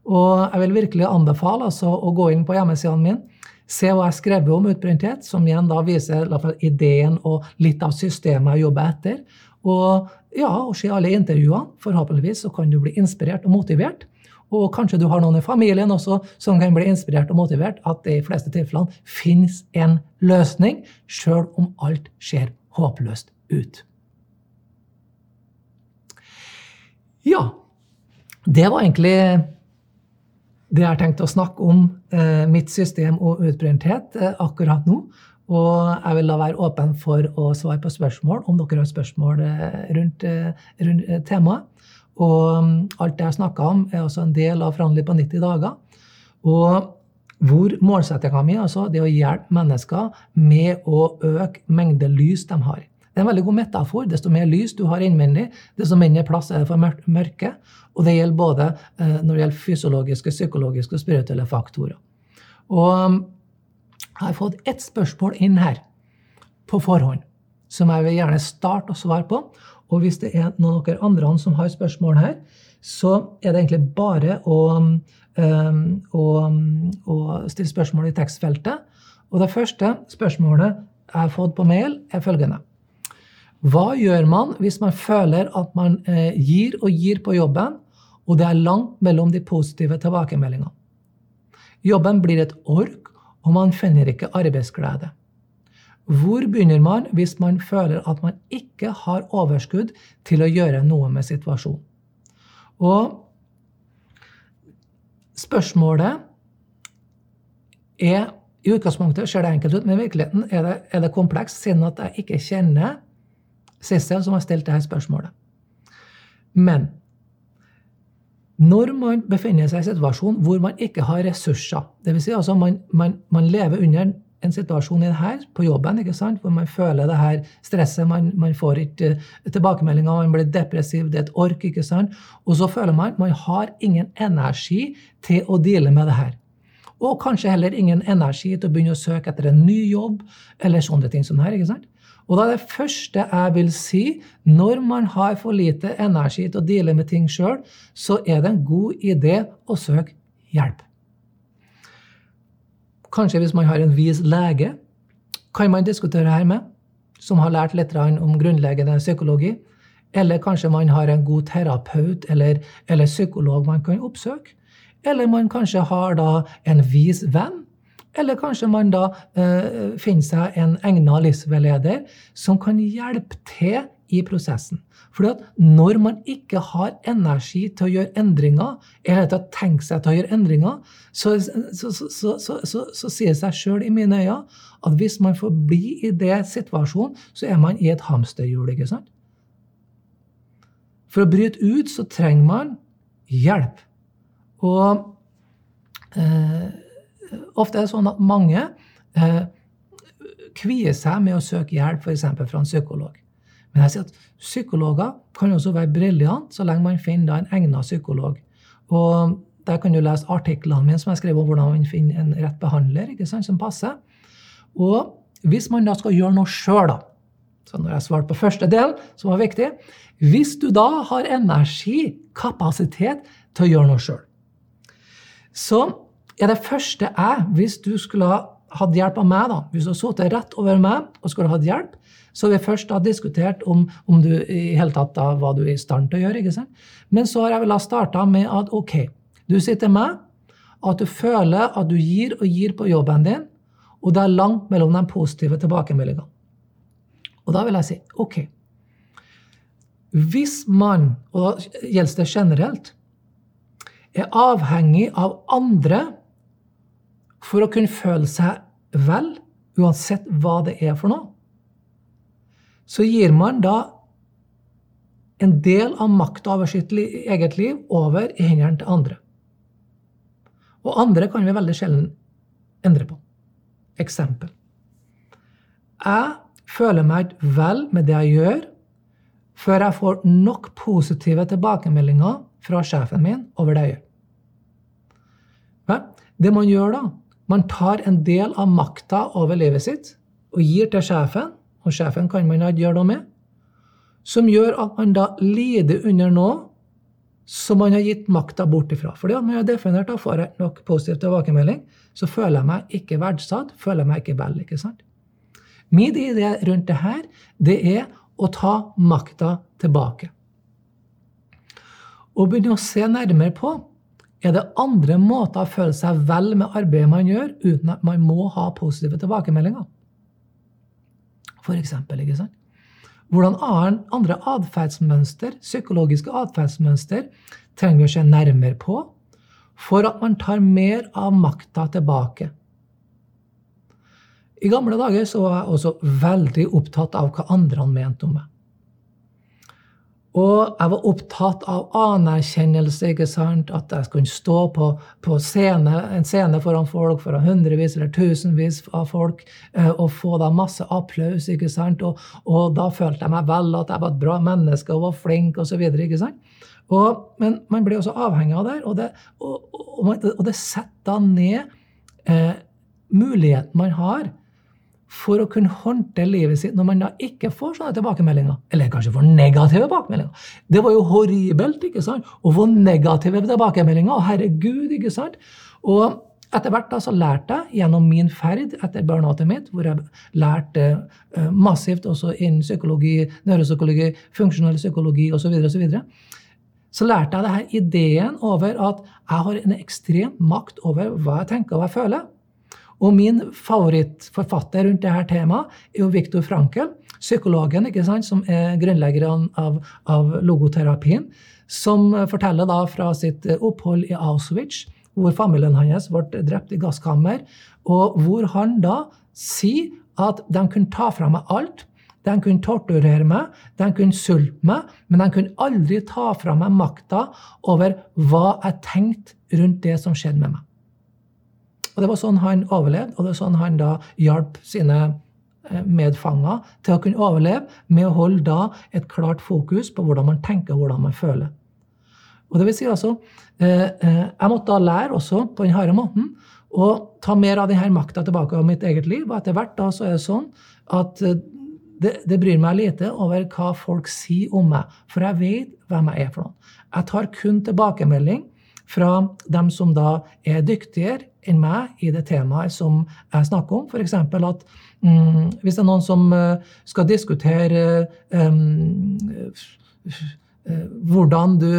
Og jeg vil virkelig anbefale altså å gå inn på hjemmesidene mine, se hva jeg har skrevet om utbrenthet, som igjen da viser ideen og litt av systemet jeg jobber etter. Og ja, og se alle intervjuene. Forhåpentligvis så kan du bli inspirert og motivert og kanskje du har noen i familien også som kan bli inspirert og motivert, at det i fleste tilfellene finnes en løsning, sjøl om alt ser håpløst ut. Ja, det var egentlig det jeg har tenkt å snakke om eh, mitt system og utbrenthet eh, akkurat nå. Og jeg vil da være åpen for å svare på spørsmål om dere har spørsmål eh, rundt, eh, rundt eh, temaet. Og um, alt det jeg snakka om, er også en del av Forhandling på 90 dager. Og hvor målsettinga mi altså, det er å hjelpe mennesker med å øke mengde lys de har. Det er en veldig god metafor. Desto mer lys du har innvendig, desto mindre plass er det for mørke. Og det gjelder både når det gjelder fysiologiske, psykologiske og spirituelle faktorer. Og um, jeg har fått ett spørsmål inn her på forhånd som jeg vil gjerne starte å svare på. Og hvis det er noen av dere andre som har spørsmål her, så er det egentlig bare å, um, å, å stille spørsmål i tekstfeltet. Og det første spørsmålet jeg har fått på mail, er følgende. Hva gjør man hvis man føler at man eh, gir og gir på jobben, og det er langt mellom de positive tilbakemeldingene? Jobben blir et ork, og man finner ikke arbeidsglede. Hvor begynner man hvis man føler at man ikke har overskudd til å gjøre noe med situasjonen? Og spørsmålet er I utgangspunktet ser det enkelt ut, men i virkeligheten er det, er det komplekst, siden at jeg ikke kjenner Sissel som har stilt dette spørsmålet. Men når man befinner seg i en situasjon hvor man ikke har ressurser, dvs. Si altså man, man, man lever under en situasjon i det her på jobben ikke sant? hvor man føler det her stresset. Man, man får ikke uh, tilbakemeldinger, man blir depressiv, det er et ork. ikke sant? Og så føler man man har ingen energi til å deale med det her. Og kanskje heller ingen energi til å begynne å søke etter en ny jobb eller sånne ting som det her. ikke sant? Og da er det første jeg vil si, når man har for lite energi til å deale med ting sjøl, så er det en god idé å søke hjelp. Kanskje hvis man har en vis lege, kan man diskutere her med, som har lært litt om grunnleggende psykologi. Eller kanskje man har en god terapeut eller, eller psykolog man kan oppsøke. Eller man kanskje har da en vis venn. Eller kanskje man da eh, finner seg en egnet livsveileder som kan hjelpe til i prosessen. At når man ikke har energi til å gjøre endringer, eller til å tenke seg til å gjøre endringer, så, så, så, så sier det seg sjøl i mine øyne at hvis man får bli i det situasjonen, så er man i et hamsterhjul. ikke sant? For å bryte ut så trenger man hjelp. Og eh, ofte er det sånn at mange eh, kvier seg med å søke hjelp f.eks. fra en psykolog. Men jeg sier at psykologer kan også være briljante så lenge man finner en egnet psykolog. Og der kan du lese artiklene mine som jeg skrev om hvordan man finner en rett behandler ikke sant, som passer. Og hvis man da skal gjøre noe sjøl, Så når jeg svarte på første del, som var viktig Hvis du da har energi, kapasitet, til å gjøre noe sjøl, så er det første jeg, hvis du skulle ha hatt hjelp av meg, da, hvis du hadde sittet rett over meg og skulle hatt hjelp, så har vi først da diskutert om, om du i hele tatt da hva du er i stand til å gjøre. ikke sant? Men så har jeg vel starta med at ok, du sitter med, at du føler at du gir og gir på jobben din, og det er langt mellom de positive tilbakemeldingene. Og da vil jeg si ok, hvis man, og da gjelder det generelt, er avhengig av andre for å kunne føle seg vel, uansett hva det er for noe, så gir man da en del av makta over sitt eget liv over i hendene til andre. Og andre kan vi veldig sjelden endre på. Eksempel. Jeg føler meg vel med det jeg gjør, før jeg får nok positive tilbakemeldinger fra sjefen min over det jeg gjør. Det man gjør da, man tar en del av makta over livet sitt og gir til sjefen, og sjefen kan man gjøre noe med, som gjør at man da lider under noe som man har gitt makta bort ifra. Fordi at man har definert og får nok positiv tilbakemelding, så føler jeg meg ikke verdsatt, føler jeg meg ikke vel. ikke sant? Min idé rundt det her, det er å ta makta tilbake. Og begynne å se nærmere på er det andre måter å føle seg vel med arbeidet man gjør, uten at man må ha positive tilbakemeldinger. For eksempel, ikke sant? Hvordan andre atferdsmønster, psykologiske atferdsmønster, trenger vi å se nærmere på for at man tar mer av makta tilbake. I gamle dager så var jeg også veldig opptatt av hva andre mente om meg. Og jeg var opptatt av anerkjennelse, ikke sant? at jeg skulle stå på, på scene, en scene foran folk, foran hundrevis eller tusenvis av folk, eh, og få da masse applaus. ikke sant? Og, og, da følte jeg meg vel, at jeg var et bra menneske og var flink osv. Men man blir også avhengig av det, og det, og, og, og det setter da ned eh, muligheten man har for å kunne håndtere livet sitt når man da ikke får sånne tilbakemeldinger. Eller kanskje får negative tilbakemeldinger. Det var jo horribelt ikke sant? å få negative tilbakemeldinger. Herregud, ikke sant? Og etter hvert da så lærte jeg gjennom min ferd etter burnoutet mitt, hvor jeg lærte uh, massivt også innen psykologi, neuropsykologi, funksjonell psykologi osv., så, videre, og så, videre, så lærte jeg det her ideen over at jeg har en ekstrem makt over hva jeg tenker og hva jeg føler. Og min favorittforfatter rundt dette temaet er jo Viktor Frankel, psykologen ikke sant, som er grunnleggeren av, av, logoterapien, som forteller da fra sitt opphold i Auschwitz, hvor familien hans ble drept i gasskammer, og hvor han da sier at de kunne ta fra meg alt. De kunne torturere meg, de kunne sulte meg, men de kunne aldri ta fra meg makta over hva jeg tenkte rundt det som skjedde med meg. Og det var sånn han overlevde, og det var sånn han da hjalp sine eh, medfanger til å kunne overleve med å holde da et klart fokus på hvordan man tenker og hvordan man føler. Og det vil si altså, eh, eh, Jeg måtte da lære også på den harde måten å ta mer av denne makta tilbake av mitt eget liv. Og etter hvert da så er det sånn at det, det, bryr meg lite over hva folk sier om meg, for jeg vet hvem jeg er for noen. Jeg tar kun tilbakemelding fra dem som da er dyktigere enn meg i det temaet som jeg snakker om. F.eks. at mm, hvis det er noen som uh, skal diskutere um, hvordan du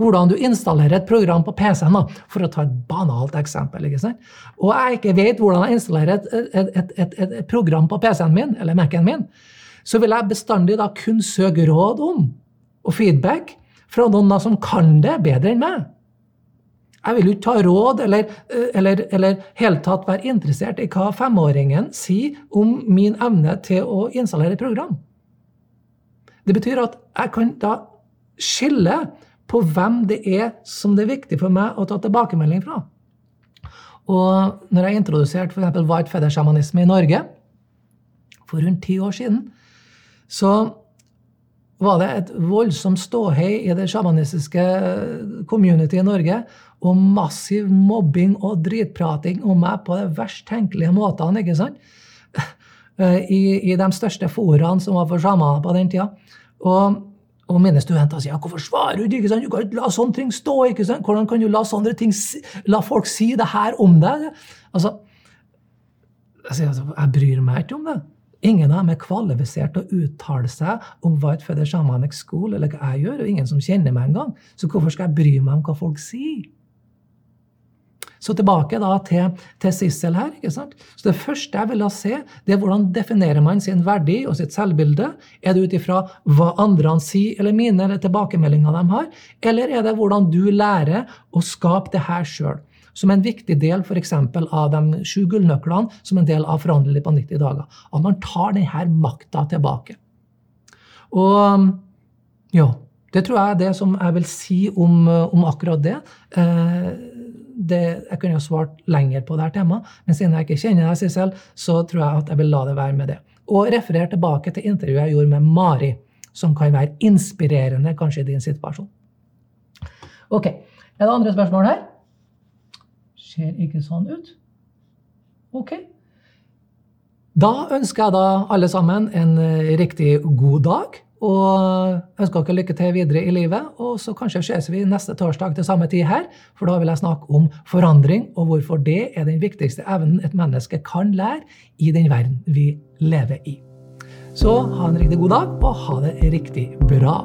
hvordan du installerer et program på PC-en, for å ta et banalt eksempel. Og jeg ikke vet hvordan jeg installerer et, et, et, et program på PC-en min, eller Mac-en min, så vil jeg bestandig da kun søke råd om og feedback fra noen som kan det bedre enn meg. Jeg vil jo ikke ta råd eller, eh, eller, eller helt tatt være interessert i hva femåringen sier om min evne til å installere et program. Det betyr at jeg kan da skille på hvem det er som det er viktig for meg å ta tilbakemelding fra. Og når jeg introduserte f.eks. white feather-sjamanisme i Norge for rundt ti år siden, så var det et voldsomt ståhei i det sjamanistiske community i Norge. Og massiv mobbing og dritprating om meg på de verst tenkelige måtene. ikke sant? I, i de største foraene som var for sjamaner på den tida. Og, og mine studenter sier hvorfor svarer du ikke? sant? Du kan ikke la sånne ting stå. ikke sant? Hvordan kan du la sånne ting, la folk si det her om deg? Altså, altså, jeg bryr meg ikke om det. Ingen av dem er kvalifisert til å uttale seg om et Feder Shamanic School eller hva jeg gjør, og ingen som kjenner meg engang. Så hvorfor skal jeg bry meg om hva folk sier? Så tilbake da til, til Sissel her. ikke sant? Så Det første jeg vil se, det er hvordan definerer man sin verdi og sitt selvbilde. Er det ut ifra hva andre sier, eller mine, eller tilbakemeldinger de har? Eller er det hvordan du lærer å skape det her sjøl? Som en viktig del f.eks. av de sju gullnøklene, som en del av Forandrelig på 90 dager. At man tar denne makta tilbake. Og ja, det tror jeg er det som jeg vil si om, om akkurat det. Eh, det. Jeg kunne jo svart lenger på dette temaet, men siden jeg ikke kjenner deg, Sissel, så tror jeg at jeg vil la det være med det. Og referere tilbake til intervjuet jeg gjorde med Mari, som kan være inspirerende kanskje i din situasjon. Ok, Er det andre spørsmål her? Ser ikke sånn ut. Ok. Da ønsker jeg da alle sammen en eh, riktig god dag. Og ønsker dere lykke til videre i livet. Og så kanskje ses vi neste torsdag til samme tid her, for da vil jeg snakke om forandring, og hvorfor det er den viktigste evnen et menneske kan lære i den verden vi lever i. Så ha en riktig god dag, og ha det riktig bra.